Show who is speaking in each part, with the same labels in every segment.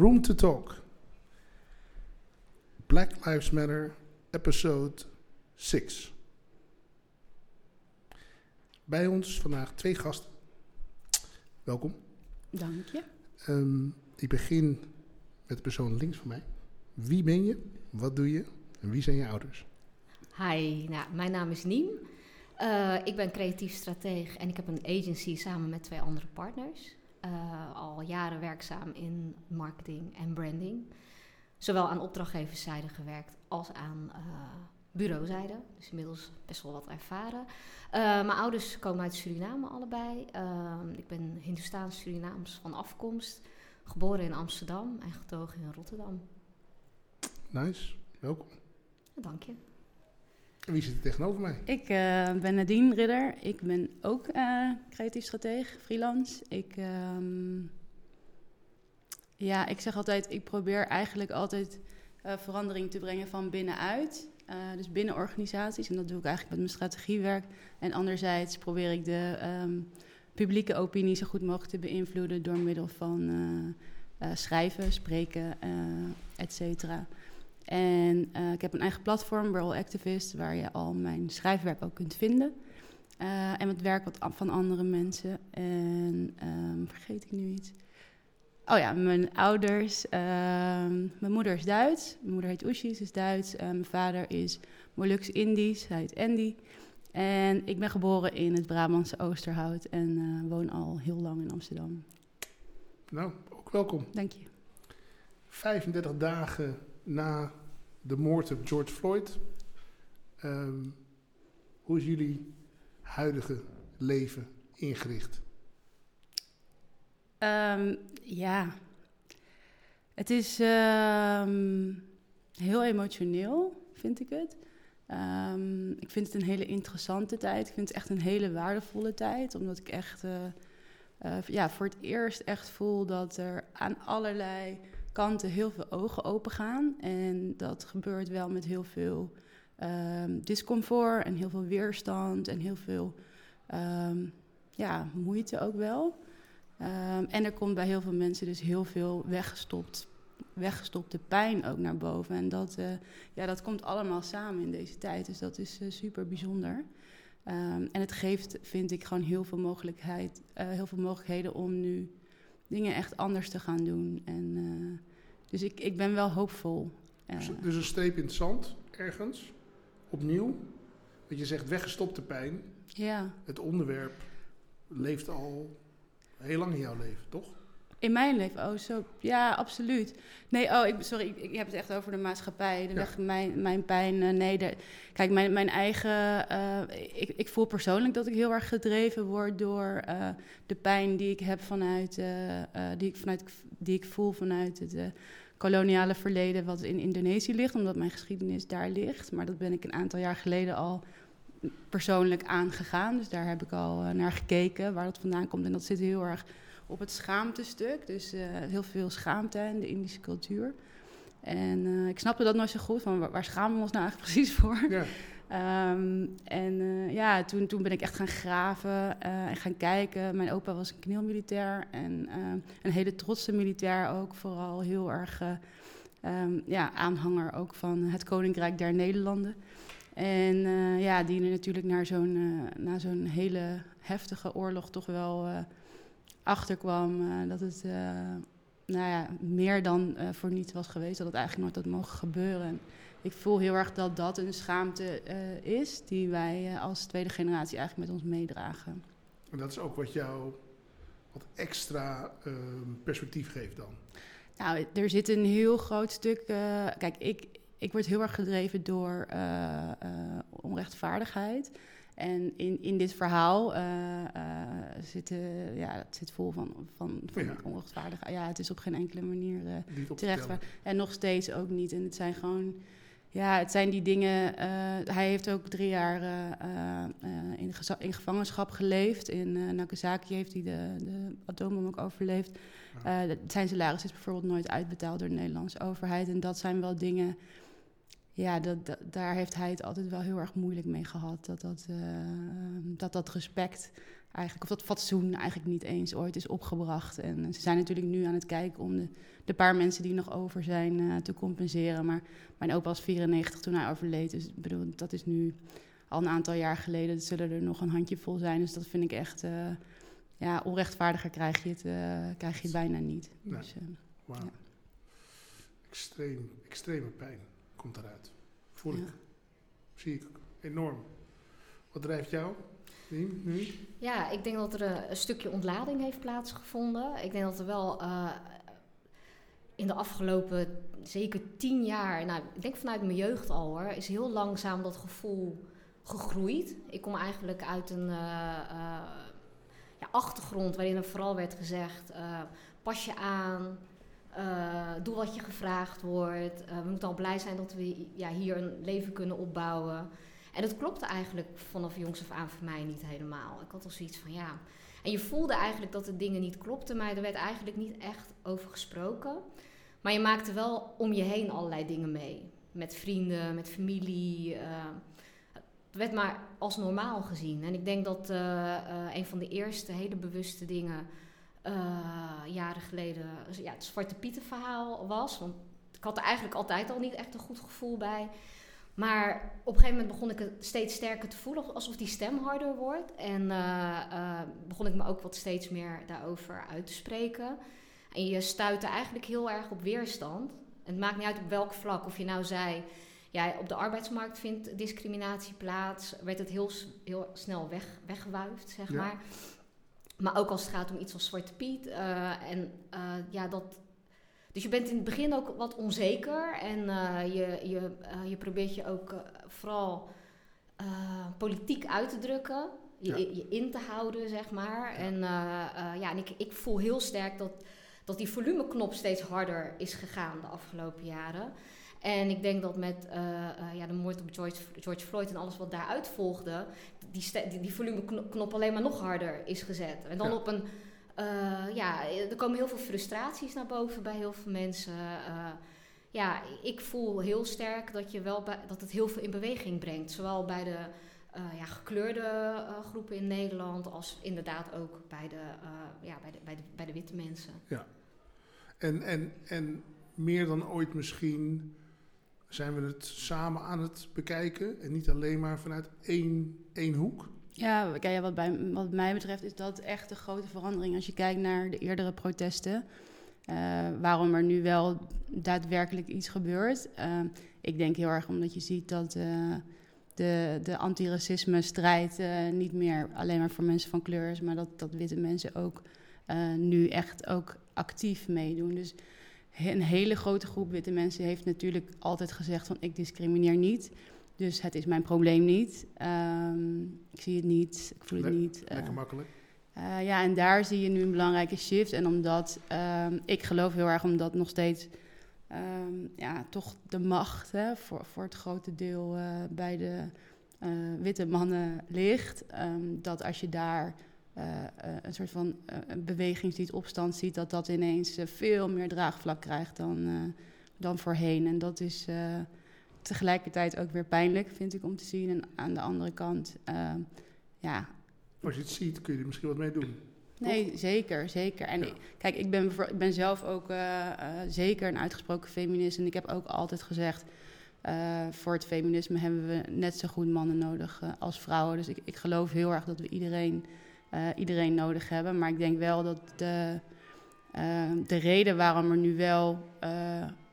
Speaker 1: Room to Talk. Black Lives Matter, episode 6. Bij ons vandaag twee gasten. Welkom.
Speaker 2: Dank je.
Speaker 1: Ehm, ik begin met de persoon links van mij. Wie ben je? Wat doe je? En wie zijn je ouders?
Speaker 2: Hi, nou, mijn naam is Niem. Uh, ik ben creatief strateeg en ik heb een agency samen met twee andere partners. Uh, al jaren werkzaam in marketing en branding. Zowel aan opdrachtgeverszijde gewerkt als aan uh, bureauzijde. Dus inmiddels best wel wat ervaren. mijn ouders komen uit Suriname allebei. ik ben Hindoestaans-Surinaams van afkomst. Geboren in Amsterdam en getogen in Rotterdam.
Speaker 1: Nice, welkom.
Speaker 2: Dank je.
Speaker 1: Wie zit er tegenover mij?
Speaker 3: Ik uh, ben Nadine Ridder. Ik ben ook uh, creatief strateeg, freelance. Ik, um, ja, ik zeg altijd, ik probeer eigenlijk altijd uh, verandering te brengen van binnenuit. dus binnen organisaties. En dat doe ik eigenlijk met mijn strategiewerk. En anderzijds probeer ik de um, publieke opinie zo goed mogelijk te beïnvloeden door middel van schrijven, spreken, et cetera. En uh, ik heb een eigen platform, World Activist, waar je al mijn schrijfwerk ook kunt vinden. Uh, en het werk wat van andere mensen. En um, vergeet ik nu iets? Oh ja, mijn ouders. Uh, mijn moeder is Duits. Mijn moeder heet Oeshi, ze is Duits. mijn vader is Molux-Indisch, hij heet Andy. En ik ben geboren in het Brabantse Oosterhout en woon al heel lang in Amsterdam.
Speaker 1: Nou, ook welkom.
Speaker 3: Dank je.
Speaker 1: 35 dagen na de moord op George Floyd. Um, hoe is jullie huidige leven ingericht?
Speaker 3: Um, ja, het is um, heel emotioneel, vind ik het. ik vind het een hele interessante tijd. Ik vind het echt een hele waardevolle tijd, omdat ik echt uh, uh, ja, voor het eerst echt voel dat er aan allerlei heel veel ogen open gaan. En dat gebeurt wel met heel veel um, discomfort en heel veel weerstand en heel veel um, ja, moeite ook wel. Um, en er komt bij heel veel mensen dus heel veel weggestopt, weggestopte pijn ook naar boven. En dat, uh, ja, dat komt allemaal samen in deze tijd. Dus dat is uh, super bijzonder. en het geeft, vind ik, gewoon heel veel, mogelijkheid, uh, heel veel mogelijkheden om nu dingen echt anders te gaan doen. En, dus ik, ik ben wel hoopvol.
Speaker 1: Dus, dus, een streep in het zand, ergens, opnieuw. Wat je zegt, weggestopte pijn.
Speaker 3: Ja.
Speaker 1: Het onderwerp leeft al heel lang in jouw leven, toch?
Speaker 3: In mijn leven, oh zo, ja, absoluut. Nee, oh, ik, sorry, ik, ik heb het echt over de maatschappij, de ja. weg, mijn, mijn pijn. Uh, nee, de, kijk, mijn, mijn eigen, uh, ik, ik voel persoonlijk dat ik heel erg gedreven word door uh, de pijn die ik heb vanuit, die, ik vanuit die ik voel vanuit het koloniale verleden wat in Indonesië ligt, omdat mijn geschiedenis daar ligt. Maar dat ben ik een aantal jaar geleden al persoonlijk aangegaan. Dus daar heb ik al naar gekeken waar dat vandaan komt. En dat zit heel erg op het schaamtestuk. Dus uh, heel veel schaamte in de Indische cultuur. En uh, ik snapte dat nooit zo goed, van waar, waar schamen we ons nou eigenlijk precies voor? Ja. Um, en uh, ja, toen, toen ben ik echt gaan graven en gaan kijken. Mijn opa was een knielmilitair en een hele trotse militair ook. Vooral heel erg um, ja, aanhanger ook van het Koninkrijk der Nederlanden. En ja, die natuurlijk naar zo'n, na zo'n hele heftige oorlog toch wel achterkwam uh, dat het uh, nou ja, meer dan uh, voor niets was geweest. Dat het eigenlijk nooit had mogen gebeuren. En ik voel heel erg dat dat een schaamte is die wij als tweede generatie eigenlijk met ons meedragen.
Speaker 1: En dat is ook wat jou wat extra perspectief geeft dan?
Speaker 3: Nou, er zit een heel groot stuk. kijk, ik, ik word heel erg gedreven door onrechtvaardigheid. En in, in dit verhaal uh, uh, zit, ja, het zit vol van, van, van ja. onrechtvaardig. Ja, het is op geen enkele manier terecht. En nog steeds ook niet. En het zijn gewoon, ja, het zijn die dingen. hij heeft ook drie jaar in, in, gevangenschap geleefd. In Nagasaki heeft hij de, de atoombom ook overleefd. Zijn salaris is bijvoorbeeld nooit uitbetaald door de Nederlandse overheid. En dat zijn wel dingen ja, dat, dat, daar heeft hij het altijd wel heel erg moeilijk mee gehad. Dat dat, uh, dat, dat respect eigenlijk, of dat fatsoen eigenlijk niet eens ooit is opgebracht. En ze zijn natuurlijk nu aan het kijken om de, de paar mensen die nog over zijn eh, te compenseren. Maar mijn opa was 94 toen hij overleed. Dus ik bedoel, dat is nu al een aantal jaar geleden. Er zullen er nog een handjevol zijn. Dus dat vind ik echt, uh, ja, onrechtvaardiger krijg je het, krijg je het bijna niet.
Speaker 1: Nee.
Speaker 3: Dus.
Speaker 1: Ja. Extreem, extreme pijn komt eruit. Voel ik. Zie ik enorm. Wat drijft jou? Nu?
Speaker 2: Ja, ik denk dat er een, een, stukje ontlading heeft plaatsgevonden. Ik denk dat er wel uh, in de afgelopen zeker tien jaar, nou, ik denk vanuit mijn jeugd al hoor, is heel langzaam dat gevoel gegroeid. Ik kom eigenlijk uit een uh, uh, ja, achtergrond waarin er vooral werd gezegd: pas je aan, doe wat je gevraagd wordt. we moeten al blij zijn dat we ja, hier een leven kunnen opbouwen. En dat klopte eigenlijk vanaf jongs af aan voor mij niet helemaal. Ik had al zoiets van ja. En je voelde eigenlijk dat de dingen niet klopten, maar er werd eigenlijk niet echt over gesproken. Maar je maakte wel om je heen allerlei dingen mee. Met vrienden, met familie. Uh, het werd maar als normaal gezien. En ik denk dat een van de eerste hele bewuste dingen jaren geleden ja, het Zwarte Pieten verhaal was. Want ik had er eigenlijk altijd al niet echt een goed gevoel bij. Maar op een gegeven moment begon ik het steeds sterker te voelen, alsof die stem harder wordt. En uh, uh, begon ik me ook wat steeds meer daarover uit te spreken. En je stuitte eigenlijk heel erg op weerstand. Het maakt niet uit op welk vlak. Of je nou zei, ja, op de arbeidsmarkt vindt discriminatie plaats. Werd het heel, heel snel weg, weggewuifd, zeg ja. maar. Maar ook als het gaat om iets als Zwarte Piet. Uh, en ja, dat, dus je bent in het begin ook wat onzeker en uh, je, je, je probeert je ook vooral politiek uit te drukken, je, ja. je, in te houden, zeg maar. Ja. En, ja, en ik, ik voel heel sterk dat, dat die volumeknop steeds harder is gegaan de afgelopen jaren. En ik denk dat met ja, de moord op George, George Floyd en alles wat daaruit volgde, die, die, die volumeknop alleen maar nog harder is gezet. En dan ja. op een uh, ja, er komen heel veel frustraties naar boven bij heel veel mensen. Uh, ja, ik voel heel sterk dat, je wel bij, dat het heel veel in beweging brengt. Zowel bij de uh, ja, gekleurde groepen in Nederland als inderdaad ook bij de, ja, bij de, bij de, bij de witte mensen.
Speaker 1: Ja, en, en, en meer dan ooit misschien zijn we het samen aan het bekijken en niet alleen maar vanuit één, één hoek.
Speaker 3: Ja, kijk, wat, bij, wat mij betreft is dat echt een grote verandering als je kijkt naar de eerdere protesten. Uh, waarom er nu wel daadwerkelijk iets gebeurt. Uh, ik denk heel erg omdat je ziet dat uh, de, de antiracisme-strijd niet meer alleen maar voor mensen van kleur is, maar dat, dat witte mensen ook nu echt ook actief meedoen. Dus een hele grote groep witte mensen heeft natuurlijk altijd gezegd van ik discrimineer niet. Dus het is mijn probleem niet. Um, ik zie het niet, ik voel het niet.
Speaker 1: Lekker uh, makkelijk.
Speaker 3: Uh, ja, en daar zie je nu een belangrijke shift. En omdat, um, ik geloof heel erg omdat nog steeds um, ja, toch de macht hè, voor, voor het grote deel uh, bij de witte mannen ligt. dat als je daar een soort van beweging ziet, opstand ziet, dat dat ineens veel meer draagvlak krijgt dan, dan voorheen. En dat is tegelijkertijd ook weer pijnlijk, vind ik, om te zien. En aan de andere kant, ja.
Speaker 1: Als je het ziet, kun je er misschien wat mee doen.
Speaker 3: Nee, zeker, zeker. En ja. ik, kijk, ik ben, ik ben zelf ook uh, uh, zeker een uitgesproken feminist. En ik heb ook altijd gezegd, uh, voor het feminisme hebben we net zo goed mannen nodig als vrouwen. Dus ik, ik geloof heel erg dat we iedereen, iedereen nodig hebben. Maar ik denk wel dat de, de reden waarom er nu wel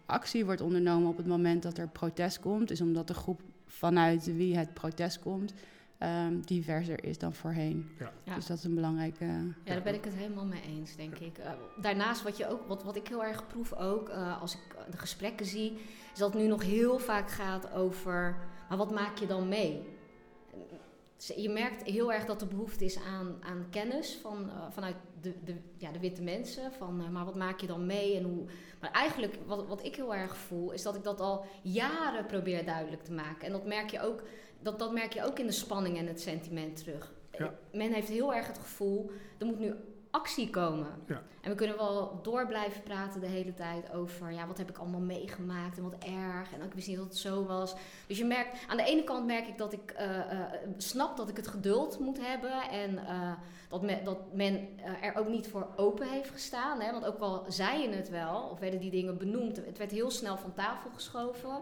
Speaker 3: actie wordt ondernomen op het moment dat er protest komt, is omdat de groep vanuit wie het protest komt um, diverser is dan voorheen.
Speaker 1: Ja.
Speaker 2: Ja.
Speaker 3: Dus dat is een belangrijke.
Speaker 2: Ja, daar ben ik het helemaal mee eens, denk ik. Uh, daarnaast, wat, je ook, wat, wat ik heel erg proef ook, uh, als ik de gesprekken zie, is dat het nu nog heel vaak gaat over, maar wat maak je dan mee? Je merkt heel erg dat er behoefte is aan, aan kennis van, uh, vanuit de, de, ja, de witte mensen. Van, maar wat maak je dan mee en hoe, maar eigenlijk, wat, wat ik heel erg voel, is dat ik dat al jaren probeer duidelijk te maken. En dat merk je ook, dat, dat merk je ook in de spanning en het sentiment terug.
Speaker 1: Ja.
Speaker 2: Men heeft heel erg het gevoel, er moet nu actie komen.
Speaker 1: Ja.
Speaker 2: En we kunnen wel door blijven praten de hele tijd over, ja, wat heb ik allemaal meegemaakt en wat erg. En ik wist niet dat het zo was. Dus je merkt, aan de ene kant merk ik dat ik eh, snap dat ik het geduld moet hebben. En eh, dat, men, dat men er ook niet voor open heeft gestaan. Hè? Want ook al zei je het wel, of werden die dingen benoemd, het werd heel snel van tafel geschoven.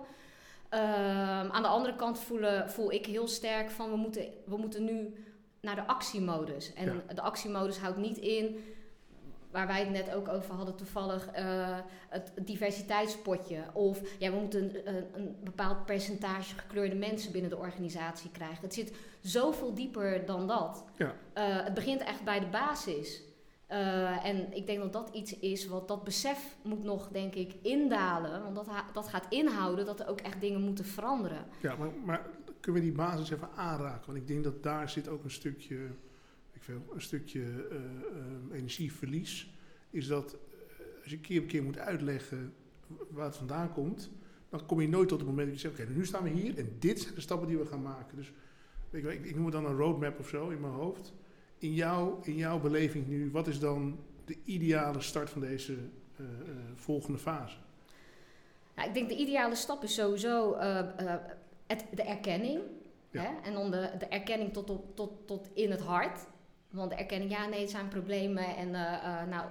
Speaker 2: Ehm, aan de andere kant voelen, voel ik heel sterk van we moeten, we moeten nu naar de actiemodus. En
Speaker 1: Ja.
Speaker 2: de actiemodus houdt niet in, waar wij het net ook over hadden toevallig, eh, het diversiteitspotje. Of ja, we moeten een, een bepaald percentage gekleurde mensen binnen de organisatie krijgen. Het zit zoveel dieper dan dat.
Speaker 1: Ja.
Speaker 2: Eh, het begint echt bij de basis. Eh, en ik denk dat dat iets is wat dat besef moet nog, denk ik, indalen. Want dat, dat gaat inhouden dat er ook echt dingen moeten veranderen.
Speaker 1: Ja, maar, maar kunnen we die basis even aanraken? Want ik denk dat daar zit ook een stukje, ik veel, een stukje eh, eh, energieverlies. Is dat eh, als je keer op keer moet uitleggen waar het vandaan komt, dan kom je nooit tot het moment dat je zegt, oké, nu staan we hier en dit zijn de stappen die we gaan maken. Dus ik, ik, noem het dan een roadmap of zo in mijn hoofd. In, jouw in jouw beleving nu, wat is dan de ideale start van deze volgende fase?
Speaker 2: Ik denk de ideale stap is sowieso het, de erkenning.
Speaker 1: Ja.
Speaker 2: Hè? En dan de, de erkenning tot, op, tot, tot in het hart. Want de erkenning, ja, nee, het zijn problemen. En eh, eh, nou,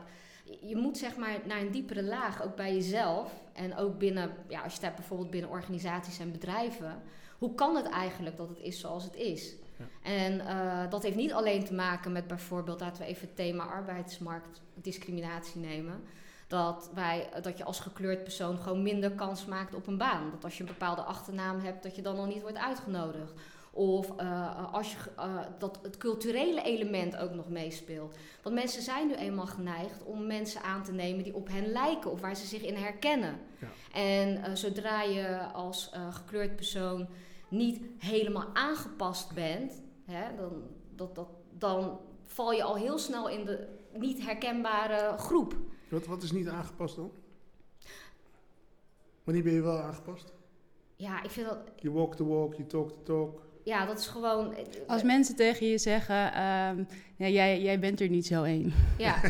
Speaker 2: je moet zeg maar naar een diepere laag, ook bij jezelf. En ook binnen, ja, als je het hebt bijvoorbeeld binnen organisaties en bedrijven. Hoe kan het eigenlijk dat het is zoals het is?
Speaker 1: Ja.
Speaker 2: En eh, dat heeft niet alleen te maken met bijvoorbeeld, laten we even het thema arbeidsmarktdiscriminatie nemen. Dat, wij, dat je als gekleurd persoon gewoon minder kans maakt op een baan. Dat als je een bepaalde achternaam hebt, dat je dan al niet wordt uitgenodigd. Of eh, als je, eh, dat het culturele element ook nog meespeelt. Want mensen zijn nu eenmaal geneigd om mensen aan te nemen die op hen lijken of waar ze zich in herkennen.
Speaker 1: Ja.
Speaker 2: En eh, zodra je als gekleurd persoon niet helemaal aangepast bent, hè, dan, dat, dat, dan val je al heel snel in de niet herkenbare groep.
Speaker 1: Wat, wat is niet aangepast dan? Wanneer ben je wel aangepast?
Speaker 2: Ja, ik vind dat,
Speaker 1: Je walk the walk, je talk the talk.
Speaker 2: ja, dat is gewoon.
Speaker 3: Als mensen tegen je zeggen, ehm, ja, jij, jij bent er niet zo één.
Speaker 2: Ja,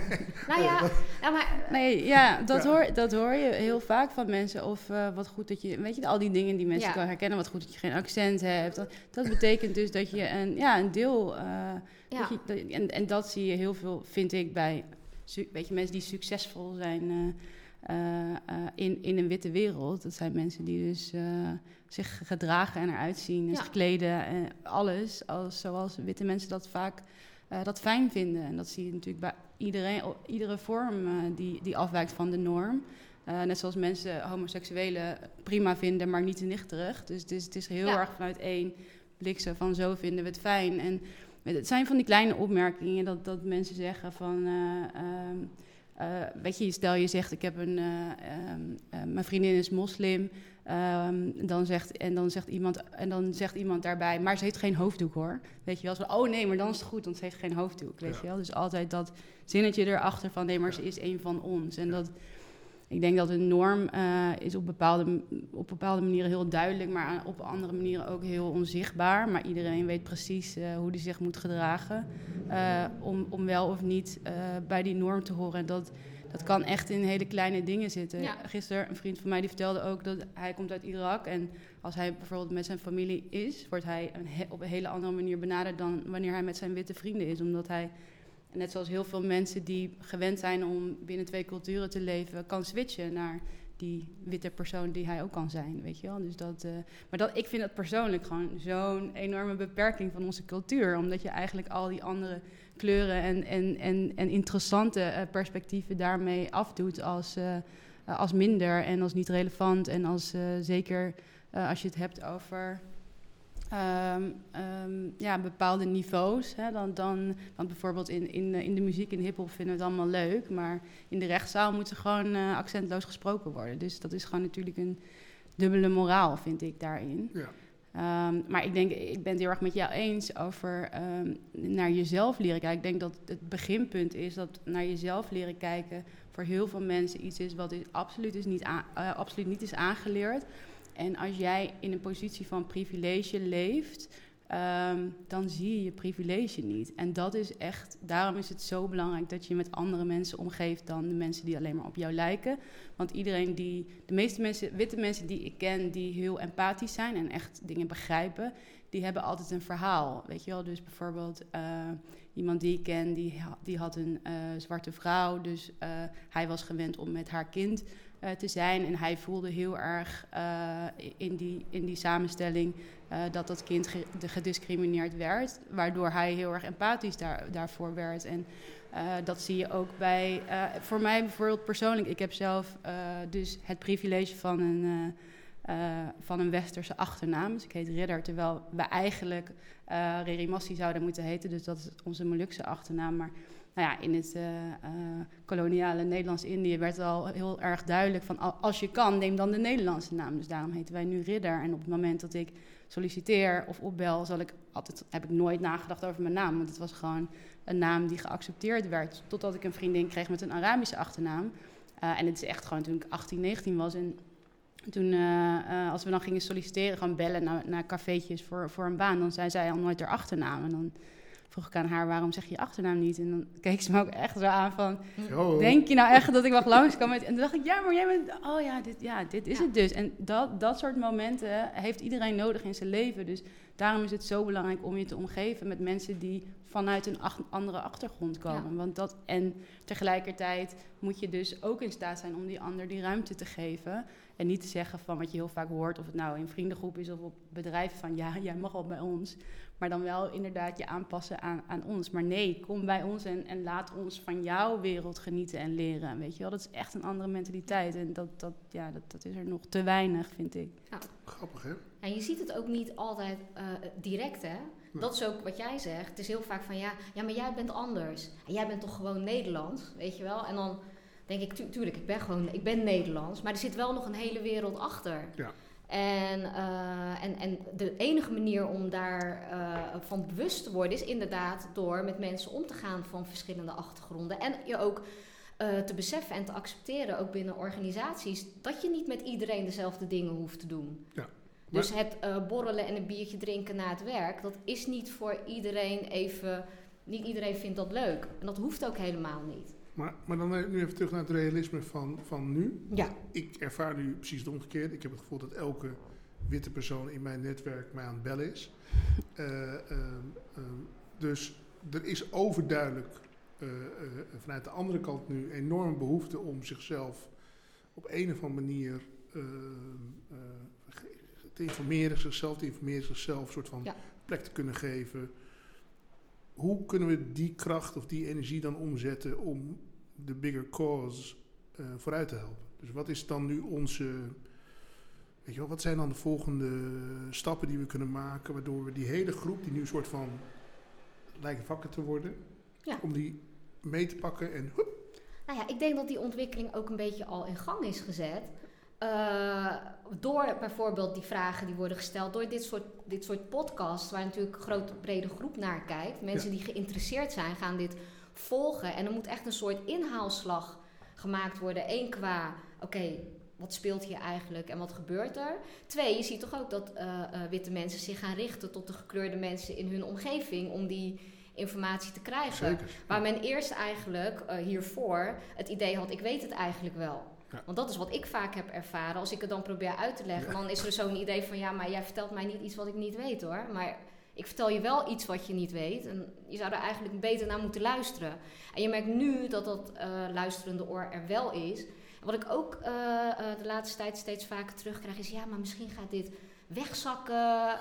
Speaker 2: nou ja, ja maar.
Speaker 3: Nee, ja, dat,
Speaker 1: Ja.
Speaker 3: Hoor, dat hoor je heel vaak van mensen. Of eh, wat goed dat je, weet je, al die dingen die mensen
Speaker 2: Ja.
Speaker 3: kan herkennen. Wat goed dat je geen accent hebt. Dat, dat betekent dus dat je een, ja, een deel. eh,
Speaker 2: Ja,
Speaker 3: dat je, dat- en, en dat zie je heel veel, vind ik, bij weet je, mensen die succesvol zijn eh, eh, eh, in, in een witte wereld. Dat zijn mensen die dus zich gedragen en eruit zien, en
Speaker 2: Ja.
Speaker 3: zich kleden en alles. Als, zoals witte mensen dat vaak dat fijn vinden. En dat zie je natuurlijk bij iedereen, iedere vorm die, die afwijkt van de norm. Net zoals mensen homoseksuelen prima vinden, maar niet te nichterig. Dus het is, het is heel
Speaker 2: Ja.
Speaker 3: erg vanuit één blik zo van zo vinden we het fijn. En het zijn van die kleine opmerkingen dat, dat mensen zeggen van... eh, ehm, eh, weet je, stel je zegt ik heb een... eh, ehm, eh, mijn vriendin is moslim. ehm, dan zegt, en, dan zegt iemand, en dan zegt iemand daarbij... maar ze heeft geen hoofddoek hoor. Weet je wel, zo, oh nee, maar dan is het goed, want ze heeft geen hoofddoek. Weet
Speaker 1: Ja.
Speaker 3: je wel? Dus altijd dat zinnetje erachter van... nee, maar
Speaker 1: Ja.
Speaker 3: ze is een van ons. En dat... Ik denk dat een norm eh, is op bepaalde, op bepaalde manieren heel duidelijk, maar op andere manieren ook heel onzichtbaar. Maar iedereen weet precies eh, hoe die zich moet gedragen eh, om, om wel of niet bij die norm te horen. En dat, dat kan echt in hele kleine dingen zitten.
Speaker 2: Ja.
Speaker 3: Gisteren een vriend van mij die vertelde ook dat hij komt uit Irak en als hij bijvoorbeeld met zijn familie is, wordt hij een he- op een hele andere manier benaderd dan wanneer hij met zijn witte vrienden is, omdat hij net zoals heel veel mensen die gewend zijn om binnen twee culturen te leven, kan switchen naar die witte persoon die hij ook kan zijn, weet je wel. Dus dat, eh, maar dat, ik vind dat persoonlijk gewoon zo'n enorme beperking van onze cultuur, omdat je eigenlijk al die andere kleuren en, en, en, en interessante eh, perspectieven daarmee afdoet als, eh, als minder en als niet relevant en als zeker als je het hebt over ehm, ehm, ja, bepaalde niveaus. Hè, dan, dan, want bijvoorbeeld in, in, eh, in de muziek, in hip-hop vinden we het allemaal leuk. Maar in de rechtszaal moet er gewoon eh, accentloos gesproken worden. Dus dat is gewoon natuurlijk een dubbele moraal, vind ik daarin.
Speaker 1: Ja.
Speaker 3: Ehm, maar ik denk, ik ben het heel erg met jou eens over naar jezelf leren kijken. Ik denk dat het beginpunt is dat naar jezelf leren kijken voor heel veel mensen iets is wat is, absoluut, is niet aan- eh, absoluut niet is aangeleerd. En als jij in een positie van privilege leeft, ehm, dan zie je je privilege niet. En dat is echt, daarom is het zo belangrijk dat je met andere mensen omgeeft dan de mensen die alleen maar op jou lijken. Want iedereen die, de meeste mensen, witte mensen die ik ken, die heel empathisch zijn en echt dingen begrijpen, die hebben altijd een verhaal. Weet je wel, dus bijvoorbeeld. Uh, iemand die ik ken, die, die had een uh, zwarte vrouw. Dus uh, hij was gewend om met haar kind uh, te zijn. En hij voelde heel erg in, die, in die samenstelling dat dat kind ge gediscrimineerd werd. Waardoor hij heel erg empathisch daar, daarvoor werd. En dat zie je ook bij, voor mij bijvoorbeeld persoonlijk. Ik heb zelf dus het privilege van een van een westerse achternaam. Dus ik heet Ridder, terwijl we eigenlijk uh, Rerimassi zouden moeten heten. Dus dat is onze Molukse achternaam. Maar nou ja, in het uh, koloniale Nederlands-Indië werd al heel erg duidelijk van... als je kan, neem dan de Nederlandse naam. Dus daarom heten wij nu Ridder. En op het moment dat ik solliciteer of opbel, zal ik altijd, heb ik nooit nagedacht over mijn naam. Want het was gewoon een naam die geaccepteerd werd. Totdat ik een vriendin kreeg met een Arabische achternaam. en het is echt gewoon toen ik 18, 19 was... En toen, als we dan gingen solliciteren, gewoon bellen naar, naar cafeetjes voor, voor een baan, dan zei zij al nooit haar achternaam. En dan vroeg ik aan haar, waarom zeg je je achternaam niet? En dan keek ze me ook echt zo aan van, oh. denk je nou echt dat ik mag langskomen? En toen dacht ik, ja, maar jij bent, oh ja, dit, ja, dit is het dus. En dat, dat soort momenten heeft iedereen nodig in zijn leven. Dus daarom is het zo belangrijk om je te omgeven met mensen die vanuit een ach andere achtergrond komen. Want dat, en tegelijkertijd moet je dus ook in staat zijn om die ander die ruimte te geven. En niet te zeggen van wat je heel vaak hoort, of het nou in vriendengroep is of op bedrijven, van ja, jij mag wel bij ons. Maar dan wel inderdaad je aanpassen aan, aan ons. Maar nee, kom bij ons en, en laat ons van jouw wereld genieten en leren. Weet je wel, dat is echt een andere mentaliteit. En dat, dat, ja, dat, dat is er nog te weinig, vind ik. Ja.
Speaker 1: Grappig, hè?
Speaker 2: En je ziet het ook niet altijd uh, direct, hè? Dat is ook wat jij zegt. Het is heel vaak van ja, ja, maar jij bent anders. En jij bent toch gewoon Nederlands, weet je wel? En dan denk ik, tu tuurlijk, ik ben gewoon, ik ben Nederlands, maar er zit wel nog een hele wereld achter. Ja. En, uh, en, en de enige manier om daarvan uh, van bewust te worden is inderdaad door met mensen om te gaan van verschillende achtergronden. En je ook uh, te beseffen en te accepteren, ook binnen organisaties, dat je niet met iedereen dezelfde dingen hoeft te doen. Ja. Dus het borrelen en een biertje drinken na het werk, dat is niet voor iedereen even. Niet iedereen vindt dat leuk. En dat hoeft ook helemaal niet.
Speaker 1: Maar, maar dan nu even terug naar het realisme van, van nu. Ja. Ik ervaar nu precies het omgekeerde. Ik heb het gevoel dat elke witte persoon in mijn netwerk mij aan het bellen is. Uh, uh, uh, dus er is overduidelijk eh, eh, vanuit de andere kant nu enorm behoefte om zichzelf op een of andere manier te informeren, zichzelf te informeren, zichzelf een soort van ja. plek te kunnen geven hoe kunnen we die kracht of die energie dan omzetten om de bigger cause uh, vooruit te helpen? Dus wat is dan nu onze. Weet je wel, wat zijn dan de volgende stappen die we kunnen maken, waardoor we die hele groep, die nu een soort van lijkt wakker te worden, ja. om die mee te pakken en. Hup.
Speaker 2: Nou ja, ik denk dat die ontwikkeling ook een beetje al in gang is gezet. Uh, door bijvoorbeeld die vragen die worden gesteld, door dit soort, dit soort podcasts, waar natuurlijk een grote brede groep naar kijkt. Mensen die geïnteresseerd zijn, gaan dit volgen. En er moet echt een soort inhaalslag gemaakt worden. Eén qua, oké, wat speelt hier eigenlijk en wat gebeurt er? Twee, je ziet toch ook dat uh, uh, witte mensen zich gaan richten tot de gekleurde mensen in hun omgeving om die informatie te krijgen. Zeker. Waar men eerst eigenlijk hiervoor het idee had, ik weet het eigenlijk wel. Want dat is wat ik vaak heb ervaren. Als ik het dan probeer uit te leggen, dan is er zo'n idee van ja, maar jij vertelt mij niet iets wat ik niet weet hoor. Maar ik vertel je wel iets wat je niet weet. En je zou er eigenlijk beter naar moeten luisteren. En je merkt nu dat dat uh, luisterende oor er wel is. wat ik ook uh, uh, de laatste tijd steeds vaker terugkrijg is ja, maar misschien gaat dit wegzakken.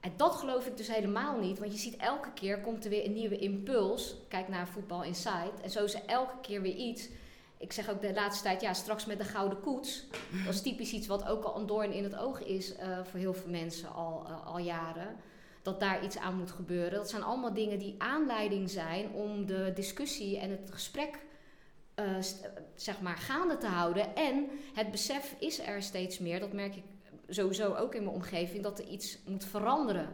Speaker 2: en dat geloof ik dus helemaal niet. Want je ziet elke keer komt er weer een nieuwe impuls. Kijk naar Voetbal Insight. En zo is er elke keer weer iets ik zeg ook de laatste tijd, ja, straks met de gouden koets. Dat is typisch iets wat ook al een doorn in het oog is uh, voor heel veel mensen al, uh, al jaren. Dat daar iets aan moet gebeuren. Dat zijn allemaal dingen die aanleiding zijn om de discussie en het gesprek uh, zeg maar gaande te houden. En het besef is er steeds meer, dat merk ik sowieso ook in mijn omgeving, dat er iets moet veranderen.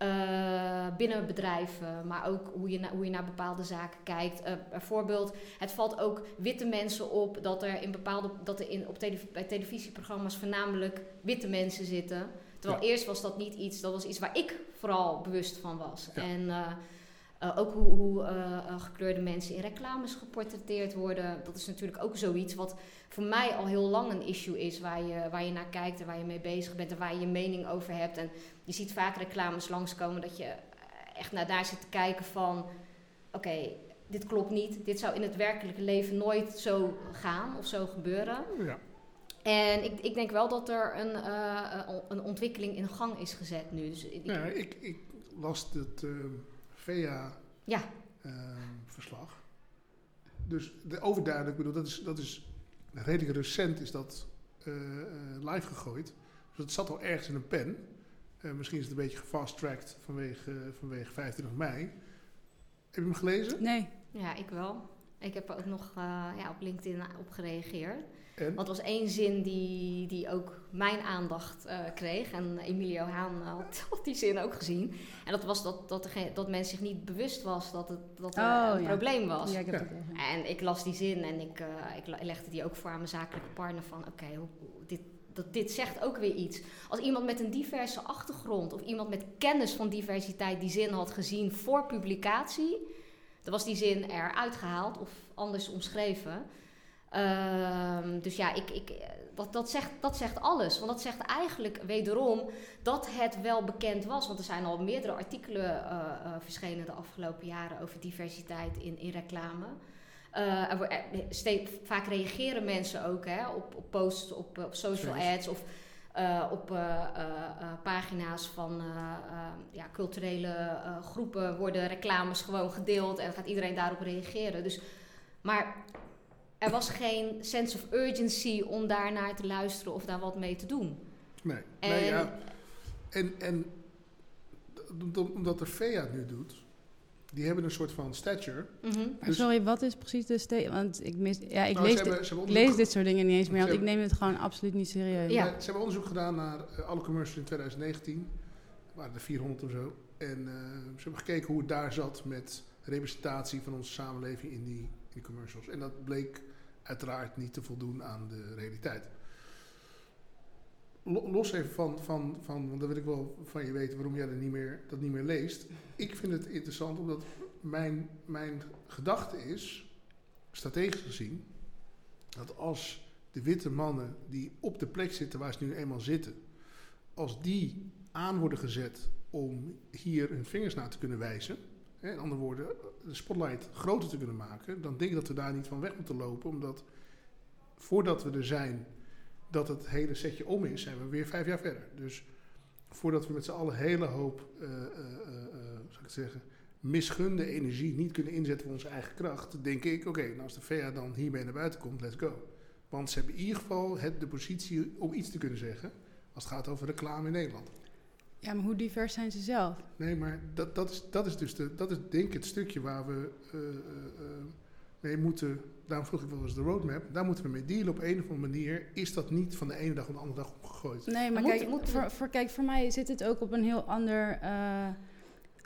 Speaker 2: Eh, binnen bedrijven, maar ook hoe je, na- hoe je naar bepaalde zaken kijkt. Eh, bijvoorbeeld, het valt ook witte mensen op dat er in bepaalde dat er in, op telev- bij televisieprogramma's voornamelijk witte mensen zitten. Terwijl eerst was dat niet iets, dat was iets waar ik vooral bewust van was.
Speaker 1: Ja.
Speaker 2: En eh, eh, ook hoe, hoe eh, eh, gekleurde mensen in reclames geportretteerd worden. Dat is natuurlijk ook zoiets wat voor mij al heel lang een issue is. Waar je, waar je naar kijkt en waar je mee bezig bent en waar je je mening over hebt. En je ziet vaak reclames langskomen dat je echt naar daar zit te kijken van... Oké, dit klopt niet. Dit zou in het werkelijke leven nooit zo gaan of zo gebeuren.
Speaker 1: Ja.
Speaker 2: En ik, ik denk wel dat er een, een ontwikkeling in gang is gezet nu. Dus ik-
Speaker 1: Ja, ik, ik las het VEA-verslag.
Speaker 2: Ja.
Speaker 1: dus de, overduidelijk, ik bedoel, dat is, dat is redelijk recent is dat eh, eh, live gegooid. Dus dat zat al ergens in een pen. Eh, misschien is het een beetje gefast-tracked vanwege, vanwege 25 mei. Heb je hem gelezen?
Speaker 3: Nee.
Speaker 2: ja, ik wel. Ik heb er ook nog eh, ja, op LinkedIn op gereageerd.
Speaker 1: En?
Speaker 2: Want er was één zin die, die ook mijn aandacht eh, kreeg. En Emilio Haan eh, had, had die zin ook gezien. En dat was dat, dat, degene- dat men zich niet bewust was dat, het, dat er
Speaker 3: Oh,
Speaker 2: een
Speaker 3: ja.
Speaker 2: probleem was.
Speaker 3: Ja, ik heb
Speaker 1: Ja.
Speaker 3: het even.
Speaker 2: En ik las die zin en ik, eh, ik legde die ook voor aan mijn zakelijke partner van... Oké, dit, dat, dit zegt ook weer iets. Als iemand met een diverse achtergrond of iemand met kennis van diversiteit die zin had gezien voor publicatie... dan was die zin eruit gehaald of anders omschreven. Ehm, dus ja, ik, ik, dat, dat, zegt, dat zegt alles. Want dat zegt eigenlijk wederom dat het wel bekend was. Want er zijn al meerdere artikelen eh, eh, verschenen de afgelopen jaren over diversiteit in, in reclame. Eh, er wo- er- ste- vaak reageren mensen ook hè, op, op posts op, op social ads of op pagina's van ja, culturele groepen worden reclames gewoon gedeeld en gaat iedereen daarop reageren. Dus, maar er was geen sense of urgency om daar naar te luisteren of daar wat mee te doen.
Speaker 1: Nee.
Speaker 2: En,
Speaker 1: nee ja. En, en omdat de VEA het nu doet, die hebben een soort van stature.
Speaker 3: Maar
Speaker 1: Dus-
Speaker 3: sorry, wat is precies de? Want ik mis, ja, ik
Speaker 1: Nou,
Speaker 3: lees, dit, lees soort dingen niet eens meer, want ik neem het gewoon absoluut niet serieus.
Speaker 2: Ja.
Speaker 1: Nee, Ze hebben onderzoek gedaan naar eh, alle commercials in 2019. Er waren er 400 of zo. En eh, ze hebben gekeken hoe het daar zat met representatie van onze samenleving in die, in die commercials. En dat bleek uiteraard niet te voldoen aan de realiteit. Lo- Los even van, van, van, want dan wil ik wel van je weten waarom jij dat niet meer, dat niet meer leest. Ik vind het interessant omdat mijn, mijn gedachte is, strategisch gezien, dat als de witte mannen die op de plek zitten waar ze nu eenmaal zitten, als die aan worden gezet om hier hun vingers naar te kunnen wijzen, in andere woorden, de spotlight groter te kunnen maken, dan denk ik dat we daar niet van weg moeten lopen, omdat voordat we er zijn dat het hele setje om is, zijn we weer vijf jaar verder. Dus voordat we met z'n allen een hele hoop, hoe zou ik het zeggen, misgunde energie niet kunnen inzetten voor onze eigen kracht, denk ik, oké, nou als de VA dan hiermee naar buiten komt, let's go. Want ze hebben in ieder geval het, de positie om iets te kunnen zeggen als het gaat over reclame in Nederland.
Speaker 3: Ja, maar hoe divers zijn ze zelf?
Speaker 1: Nee, maar dat, dat, is, dat is dus de, dat is denk ik het stukje waar we eh, eh, eh, mee moeten. Daarom vroeg ik wel eens de roadmap. Daar moeten we mee dealen op een of andere manier. Is dat niet van de ene dag op de andere dag opgegooid?
Speaker 3: Nee, maar
Speaker 2: Moet-
Speaker 3: kijk,
Speaker 2: moet-
Speaker 3: voor, voor, kijk, voor mij zit het ook op een heel ander, eh,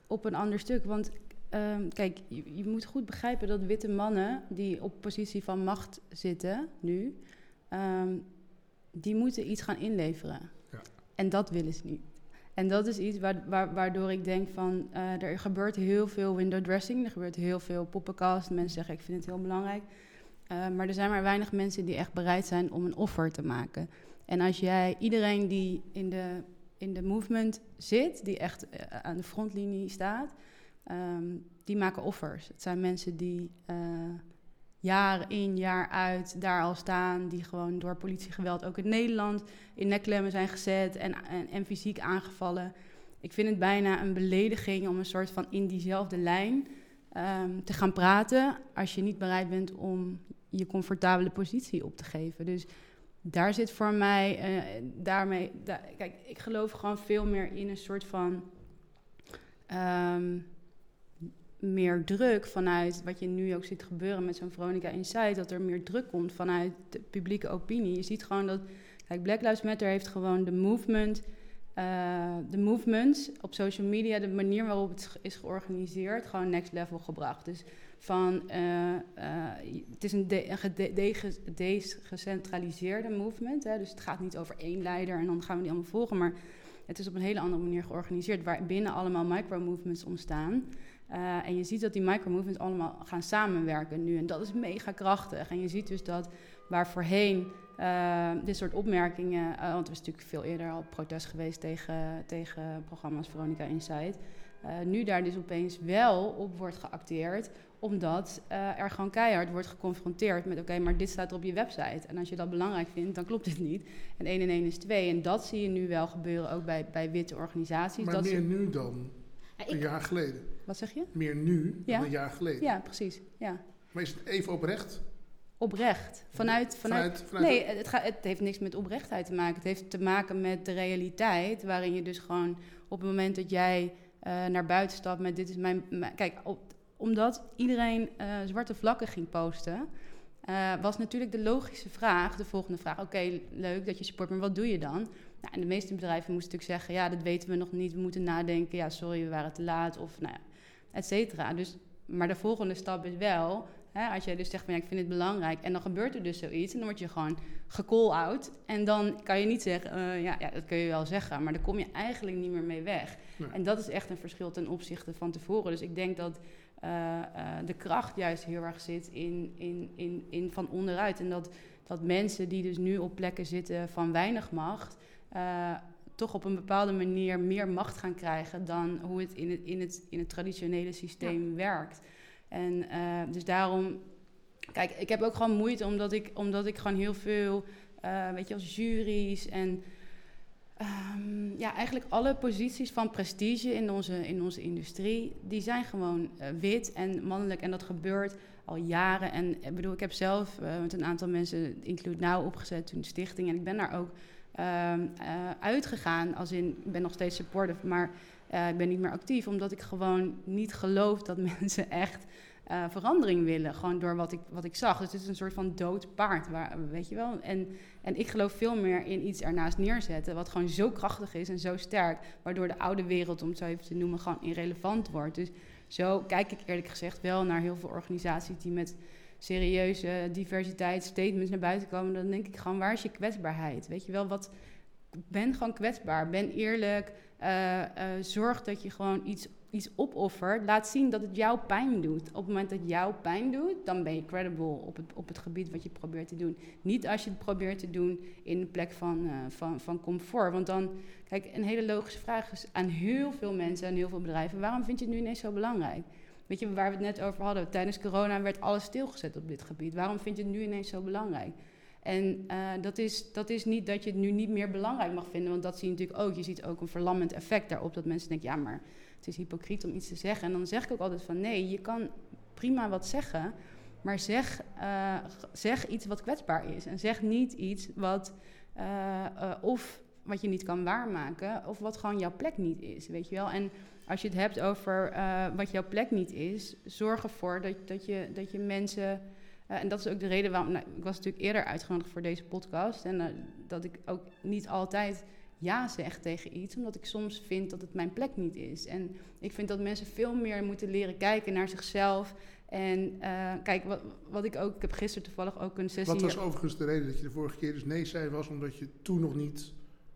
Speaker 3: op een ander stuk. Want ehm, kijk, je, je moet goed begrijpen dat witte mannen die op positie van macht zitten nu, ehm, die moeten iets gaan inleveren.
Speaker 1: Ja.
Speaker 3: En dat willen ze niet. En dat is iets waar, waar- waardoor ik denk van, eh, er gebeurt heel veel window dressing, er gebeurt heel veel poppenkast. Mensen zeggen, ik vind het heel belangrijk. Eh, maar er zijn maar weinig mensen die echt bereid zijn om een offer te maken. En als jij iedereen die in de, in de movement zit, die echt eh, aan de frontlinie staat, ehm, die maken offers. Het zijn mensen die jaar in, jaar uit daar al staan, die gewoon door politiegeweld ook in Nederland in nekklemmen zijn gezet en, en, en fysiek aangevallen. Ik vind het bijna een belediging om een soort van in diezelfde lijn ehm, te gaan praten als je niet bereid bent om je comfortabele positie op te geven. Dus daar zit voor mij, eh, daarmee, da- kijk, ik geloof gewoon veel meer in een soort van ehm, meer druk vanuit wat je nu ook ziet gebeuren met zo'n Veronica Insight, dat er meer druk komt vanuit de publieke opinie. Je ziet gewoon dat, kijk, Black Lives Matter heeft gewoon de movement eh, de movements op social media, de manier waarop het is georganiseerd, gewoon next level gebracht. Dus van, eh, eh, het is een, gecentraliseerde movement, hè, dus het gaat niet over één leider en dan gaan we die allemaal volgen, maar het is op een hele andere manier georganiseerd, waar binnen allemaal micro-movements ontstaan. En je ziet dat die micro-movements allemaal gaan samenwerken nu. En dat is mega krachtig. En je ziet dus dat waar voorheen uh, dit soort opmerkingen, uh, want er is natuurlijk veel eerder al protest geweest tegen, tegen programma's Veronica Insight. Nu daar dus opeens wel op wordt geacteerd, omdat er gewoon keihard wordt geconfronteerd met: oké, maar dit staat er op je website. En als je dat belangrijk vindt, dan klopt dit niet. En 1 en 1 is 2. En dat zie je nu wel gebeuren, ook bij, bij witte organisaties.
Speaker 1: Maar
Speaker 3: dat
Speaker 1: meer nu dan een jaar geleden.
Speaker 3: Wat zeg je?
Speaker 1: Meer nu dan een jaar geleden.
Speaker 3: Ja, precies. Ja.
Speaker 1: Maar is het even oprecht?
Speaker 3: oprecht. Vanuit, vanuit, nee, het, gaat, het heeft niks met oprechtheid te maken. Het heeft te maken met de realiteit, waarin je dus gewoon op het moment dat jij uh, naar buiten stapt met dit is mijn. kijk, op, omdat iedereen uh, zwarte vlakken ging posten, uh, was natuurlijk de logische vraag, de volgende vraag: oké, leuk dat je support, maar wat doe je dan? Nou, en de meeste bedrijven moesten natuurlijk zeggen: ja, dat weten we nog niet, we moeten nadenken. Ja, sorry, we waren te laat, of nou ja, et cetera. Dus, maar de volgende stap is wel Hè, als jij dus zegt van ja, ik vind het belangrijk en dan gebeurt er dus zoiets en dan word je gewoon gecall-out. En dan kan je niet zeggen, uh, ja, ja, dat kun je wel zeggen, maar dan kom je eigenlijk niet meer mee weg. En dat is echt een verschil ten opzichte van tevoren. Dus ik denk dat uh, uh, de kracht juist heel erg zit in, in, in, in van onderuit. En dat, dat mensen die dus nu op plekken zitten van weinig macht, toch op een bepaalde manier meer macht gaan krijgen dan hoe het in het, in het, in het traditionele systeem werkt. En uh, dus daarom, kijk, ik heb ook gewoon moeite omdat ik, omdat ik gewoon heel veel, uh, weet je, als juries en um, ja, eigenlijk alle posities van prestige in onze, in onze industrie, die zijn gewoon uh, wit en mannelijk. En dat gebeurt al jaren. En ik bedoel, ik heb zelf met een aantal mensen Include Now opgezet toen de stichting. En ik ben daar ook uitgegaan, als in, ik ben nog steeds supportive, maar uh, ik ben niet meer actief, omdat ik gewoon niet geloof dat mensen echt uh, verandering willen. Gewoon door wat ik, wat ik zag. Dus het is een soort van dood paard, waar, weet je wel. En, en ik geloof veel meer in iets ernaast neerzetten, wat gewoon zo krachtig is en zo sterk, waardoor de oude wereld, om het zo even te noemen, gewoon irrelevant wordt. Dus zo kijk ik eerlijk gezegd wel naar heel veel organisaties die met serieuze diversiteitsstatements naar buiten komen. Dan denk ik gewoon, waar is je kwetsbaarheid? Weet je wel, wat ben gewoon kwetsbaar. Ben eerlijk. Uh, uh, zorg dat je gewoon iets, iets opoffert. Laat zien dat het jou pijn doet. Op het moment dat jou pijn doet, dan ben je credible op het, op het gebied wat je probeert te doen. Niet als je het probeert te doen in een plek van, uh, van, van comfort. Want dan, kijk, een hele logische vraag is aan heel veel mensen en heel veel bedrijven: waarom vind je het nu ineens zo belangrijk? Weet je, waar we het net over hadden, tijdens corona werd alles stilgezet op dit gebied. Waarom vind je het nu ineens zo belangrijk? En uh, dat, is, dat is niet dat je het nu niet meer belangrijk mag vinden, want dat zie je natuurlijk ook. Je ziet ook een verlammend effect daarop, dat mensen denken, ja, maar het is hypocriet om iets te zeggen. En dan zeg ik ook altijd van, nee, je kan prima wat zeggen, maar zeg, uh, zeg iets wat kwetsbaar is. En zeg niet iets wat, uh, of wat je niet kan waarmaken, of wat gewoon jouw plek niet is, weet je wel. En als je het hebt over wat jouw plek niet is, zorg ervoor dat, dat, je, dat je mensen uh, en dat is ook de reden waarom. Nou, ik was natuurlijk eerder uitgenodigd voor deze podcast. En uh, dat ik ook niet altijd ja zeg tegen iets, omdat ik soms vind dat het mijn plek niet is. En ik vind dat mensen veel meer moeten leren kijken naar zichzelf. En uh, kijk, wat, wat ik ook. Ik heb gisteren toevallig ook een sessie.
Speaker 1: Wat was overigens de reden dat je de vorige keer dus nee zei, was omdat je toen nog niet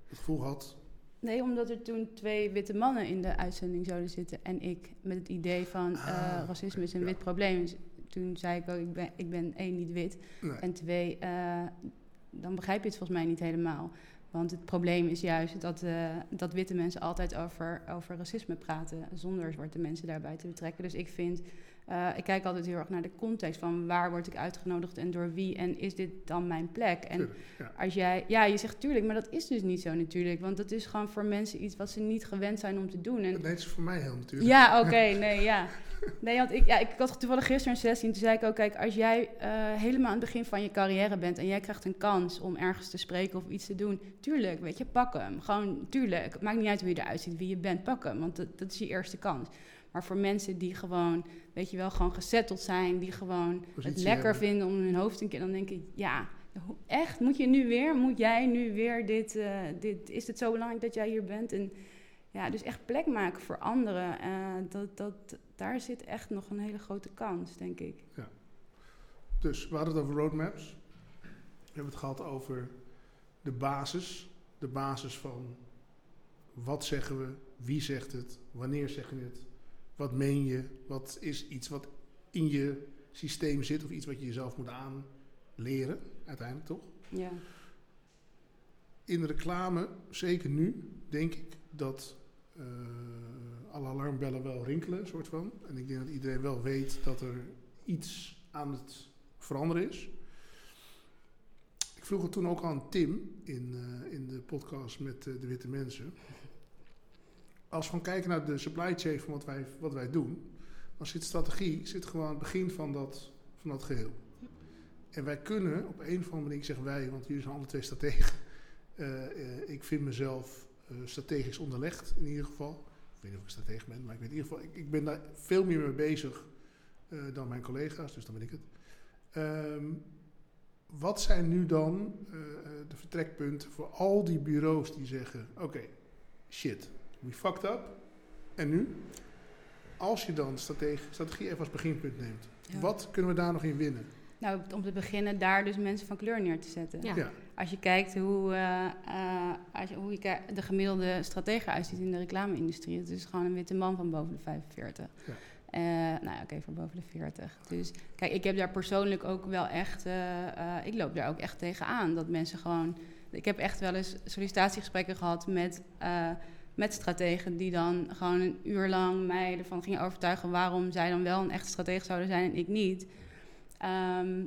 Speaker 1: het gevoel had.
Speaker 3: Nee, omdat er toen twee witte mannen in de uitzending zouden zitten. En ik met het idee van ah, racisme is een wit probleem toen zei ik ook, ik ben, ik ben één, niet wit. En twee, uh, dan begrijp je het volgens mij niet helemaal. Want het probleem is juist dat, uh, dat witte mensen altijd over, over racisme praten, zonder zwarte mensen daarbij te betrekken. Dus ik vind, uh, ik kijk altijd heel erg naar de context van waar word ik uitgenodigd en door wie en is dit dan mijn plek? En ja. als jij, ja, je zegt tuurlijk, maar dat is dus niet zo natuurlijk, want dat is gewoon voor mensen iets wat ze niet gewend zijn om te doen. En,
Speaker 1: het is voor mij heel natuurlijk.
Speaker 3: Ja, oké, nee, ja. Nee, want ik, ja, ik had toevallig gisteren een sessie en toen zei ik ook, kijk, als jij uh, helemaal aan het begin van je carrière bent en jij krijgt een kans om ergens te spreken of iets te doen, tuurlijk, weet je, pak hem. Gewoon, tuurlijk. Maakt niet uit hoe je eruit ziet, wie je bent, pak hem, want dat, dat is je eerste kans. Maar voor mensen die gewoon, weet je wel, gewoon gezetteld zijn, die gewoon het lekker vinden om hun hoofd een keer, dan denk ik, ja, echt, moet je nu weer, moet jij nu weer dit, eh, dit, is het zo belangrijk dat jij hier bent? En ja, dus echt plek maken voor anderen, eh, dat, dat, daar zit echt nog een hele grote kans, denk ik.
Speaker 1: Dus we hadden het over roadmaps. We hebben het gehad over de basis. De basis van wat zeggen we, wie zegt het, wanneer zeg je het, wat meen je, wat is iets wat in je systeem zit of iets wat je jezelf moet aanleren, uiteindelijk toch?
Speaker 3: Ja,
Speaker 1: In de reclame, zeker nu, denk ik dat eh, alle alarmbellen wel rinkelen, soort van. En ik denk dat iedereen wel weet dat er iets aan het veranderen is. Ik vroeg het toen ook aan Tim in, eh, in de podcast met eh, de Witte Mensen. Als we kijken naar de supply chain van wat wij, wat wij doen, dan zit strategie zit gewoon aan het begin van dat, van dat geheel. En wij kunnen op een of andere manier, ik zeg wij, want jullie zijn alle twee strategen. Eh, eh, ik vind mezelf eh, strategisch onderlegd in ieder geval. Ik weet niet of ik stratege ben, maar ik weet in ieder geval, ik, ik ben daar veel meer mee bezig dan mijn collega's, dus dan ben ik het. Ehm, wat zijn nu dan de vertrekpunten voor al die bureaus die zeggen: Oké, shit, we fucked up. En nu? Als je dan strategie, strategie even als beginpunt neemt,
Speaker 3: Ja.
Speaker 1: wat kunnen we daar nog in winnen?
Speaker 3: Nou, om te beginnen daar dus mensen van kleur neer te zetten.
Speaker 2: Ja.
Speaker 1: Ja.
Speaker 3: Als je kijkt hoe, eh, eh, als je, hoe je de gemiddelde stratege uitziet in de reclame-industrie, het is gewoon een witte man van boven de 45.
Speaker 1: Ja.
Speaker 3: Eh, nou ja, oké, voor boven de 40. Dus kijk, ik heb daar persoonlijk ook wel echt, ik loop daar ook echt tegenaan. Dat mensen gewoon, ik heb echt wel eens sollicitatiegesprekken gehad met, eh, met strategen die dan gewoon een uur lang mij ervan gingen overtuigen waarom zij dan wel een echte stratege zouden zijn en ik niet. Ehm,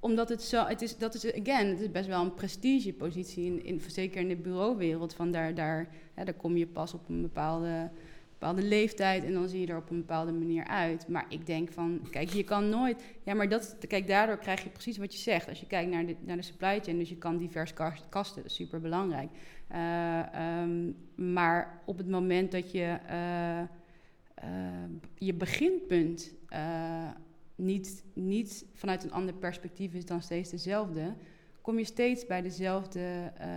Speaker 3: omdat het zo, het is, dat is, again, het is best wel een prestigepositie, in, in, zeker in de bureauwereld. Van daar, daar, daar kom je pas op een bepaalde, bepaalde leeftijd en dan zie je er op een bepaalde manier uit. Maar ik denk van, kijk, je kan nooit, ja, maar dat, kijk, daardoor krijg je precies wat je zegt. Als je kijkt naar de, naar de supply chain, dus je kan divers kast- kasten, dat is super belangrijk. maar op het moment dat je eh, eh, je beginpunt eh, niet, niet vanuit een ander perspectief is dan steeds dezelfde, kom je steeds bij dezelfde eh,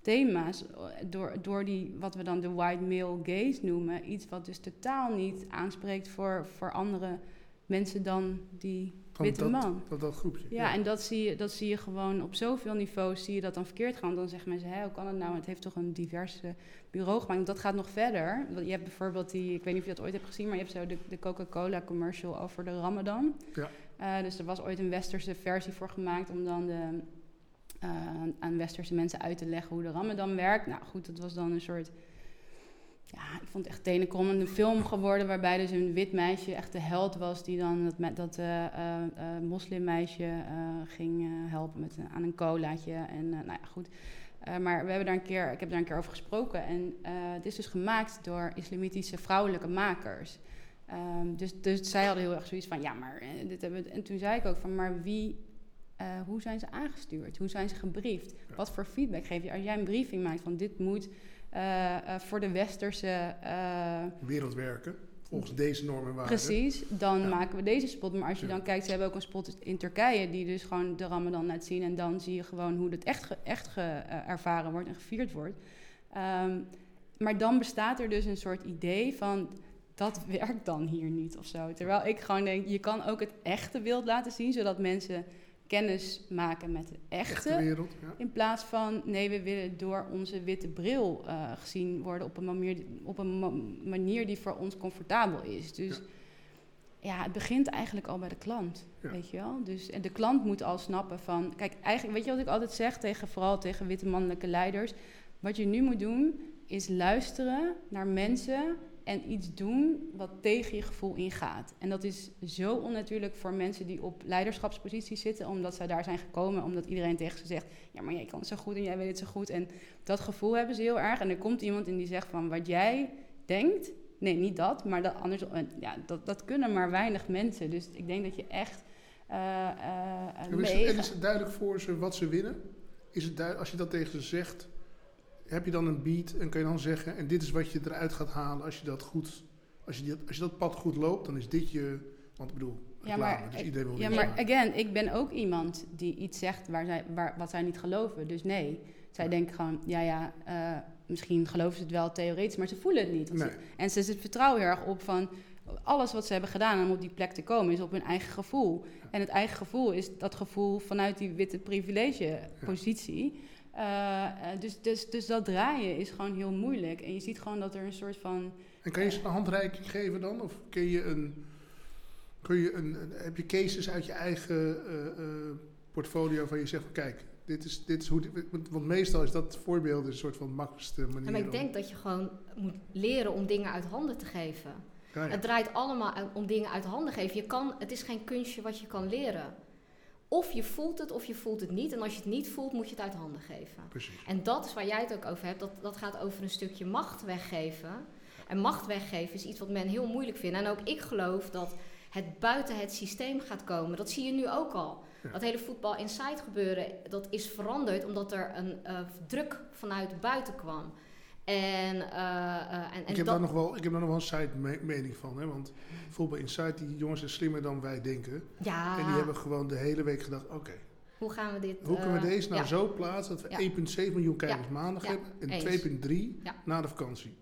Speaker 3: thema's door, door die, wat we dan de white male gaze noemen. Iets wat dus totaal niet aanspreekt voor, voor andere mensen dan die
Speaker 1: Van
Speaker 3: witte
Speaker 1: dat,
Speaker 3: man.
Speaker 1: Dat, dat groepje.
Speaker 3: Ja, en dat zie, je, dat zie je gewoon op zoveel niveaus, zie je dat dan verkeerd gaan. Dan zeggen mensen, Hé, hoe kan het nou? Het heeft toch een divers eh, bureau gemaakt. Dat gaat nog verder. Want Je hebt bijvoorbeeld die, ik weet niet of je dat ooit hebt gezien, maar je hebt zo de, de Coca-Cola commercial over de Ramadan.
Speaker 1: Ja.
Speaker 3: Eh, dus er was ooit een westerse versie voor gemaakt om dan de, eh, aan westerse mensen uit te leggen hoe de Ramadan werkt. Nou goed, dat was dan een soort ja, ik vond het echt tenenkrommend. Een film geworden waarbij dus een wit meisje echt de held was... die dan dat, dat eh, eh, moslimmeisje ging helpen met, aan een colaatje. En nou ja, goed. Maar we hebben daar een keer, ik heb daar een keer over gesproken. En het is dus gemaakt door islamitische vrouwelijke makers. Ehm, dus, dus zij hadden heel erg zoiets van, ja, maar dit hebben. En toen zei ik ook van, maar wie... eh, hoe zijn ze aangestuurd? Hoe zijn ze gebriefd?
Speaker 1: Ja.
Speaker 3: Wat voor feedback geef je? Als jij een briefing maakt van dit moet eh, eh, voor de westerse.
Speaker 1: Wereld werken, volgens deze normen en waarden.
Speaker 3: precies, dan
Speaker 1: Ja.
Speaker 3: maken we deze spot. Maar als je
Speaker 1: Ja.
Speaker 3: dan kijkt, ze hebben ook een spot in Turkije die dus gewoon de Ramadan laat zien. En dan zie je gewoon hoe het echt, ge- echt ge, ervaren wordt en gevierd wordt. Ehm, maar dan bestaat er dus een soort idee van. Dat werkt dan hier niet of zo. Terwijl ik gewoon denk, je kan ook het echte beeld laten zien, zodat mensen kennis maken met de
Speaker 1: Echte wereld, ja.
Speaker 3: in plaats van, nee, we willen door onze witte bril eh, gezien worden op een, manier, op een ma- manier die voor ons comfortabel is. Dus ja. het begint eigenlijk al bij de klant,
Speaker 1: Ja.
Speaker 3: weet je wel. Dus en de klant moet al snappen van, kijk, eigenlijk, weet je wat ik altijd zeg tegen, vooral tegen witte mannelijke leiders? Wat je nu moet doen, is luisteren naar mensen en iets doen wat tegen je gevoel ingaat. En dat is zo onnatuurlijk voor mensen die op leiderschapsposities zitten, omdat zij daar zijn gekomen, omdat iedereen tegen ze zegt: Ja, maar jij kan het zo goed en jij weet het zo goed. En dat gevoel hebben ze heel erg. En er komt iemand in die zegt: van wat jij denkt, nee, niet dat, maar dat anders. en Ja, dat, dat kunnen maar weinig mensen. Dus ik denk dat je echt. eh eh,
Speaker 1: En is, het, en is het duidelijk voor ze wat ze winnen? Is het duidelijk, als je dat tegen ze zegt, heb je dan een beat en kan je dan zeggen, en dit is wat je eruit gaat halen als je dat goed, als je, als je dat pad goed loopt, dan is dit je, want ik bedoel,
Speaker 3: Ja, maar,
Speaker 1: Dus iedereen wil
Speaker 3: ja, maar
Speaker 1: maken.
Speaker 3: again, ik ben ook iemand die iets zegt waar zij, waar, wat zij niet geloven. Dus nee, zij denken gewoon, ja, ja, eh, misschien geloven ze het wel theoretisch, maar ze voelen het niet.
Speaker 1: Nee.
Speaker 3: ze- en ze vertrouwen heel erg op van alles wat ze hebben gedaan om op die plek te komen, is op hun eigen gevoel. En het eigen gevoel is dat gevoel vanuit die witte privilege positie. Eh, eh, dus, dus, dus dat draaien is gewoon heel moeilijk. En je ziet gewoon dat er een soort van.
Speaker 1: En kan je ze een handreiking geven dan? Of kun je een, kun je een, een- heb je cases uit je eigen eh, eh, portfolio van je zegt van kijk, dit is, dit is hoe... dit- want- meestal is dat voorbeeld een soort van makkelijkste manier.
Speaker 2: Ja, maar ik
Speaker 1: om-
Speaker 2: denk dat je gewoon moet leren om dingen uit handen te geven.
Speaker 1: Ja, ja.
Speaker 2: Het draait allemaal om dingen uit handen geven. Je kan, het is geen kunstje wat je kan leren. Of je voelt het of je voelt het niet. En als je het niet voelt, moet je het uit handen geven.
Speaker 1: Precies.
Speaker 2: En dat is waar jij het ook over hebt. Dat, dat gaat over een stukje macht weggeven. En macht weggeven is iets wat men heel moeilijk vindt. En ook ik geloof dat het buiten het systeem gaat komen. Dat zie je nu ook al.
Speaker 1: Ja.
Speaker 2: Dat hele voetbal inside gebeuren, dat is veranderd omdat er een eh, druk vanuit buiten kwam. En, eh, eh, en, en
Speaker 1: ik, heb daar nog wel, ik heb daar nog wel een side me- mening van. Hè? Want voetbal Insight, die jongens zijn slimmer dan wij denken.
Speaker 2: ja,
Speaker 1: En die hebben gewoon de hele week gedacht, oké,
Speaker 2: hoe gaan we dit...
Speaker 1: hoe kunnen we
Speaker 2: eh,
Speaker 1: deze nou
Speaker 2: ja.
Speaker 1: zo plaatsen dat we
Speaker 2: Ja.
Speaker 1: 1,7 miljoen kijkers maandag hebben en
Speaker 2: Eens.
Speaker 1: 2,3
Speaker 2: Ja.
Speaker 1: na de vakantie.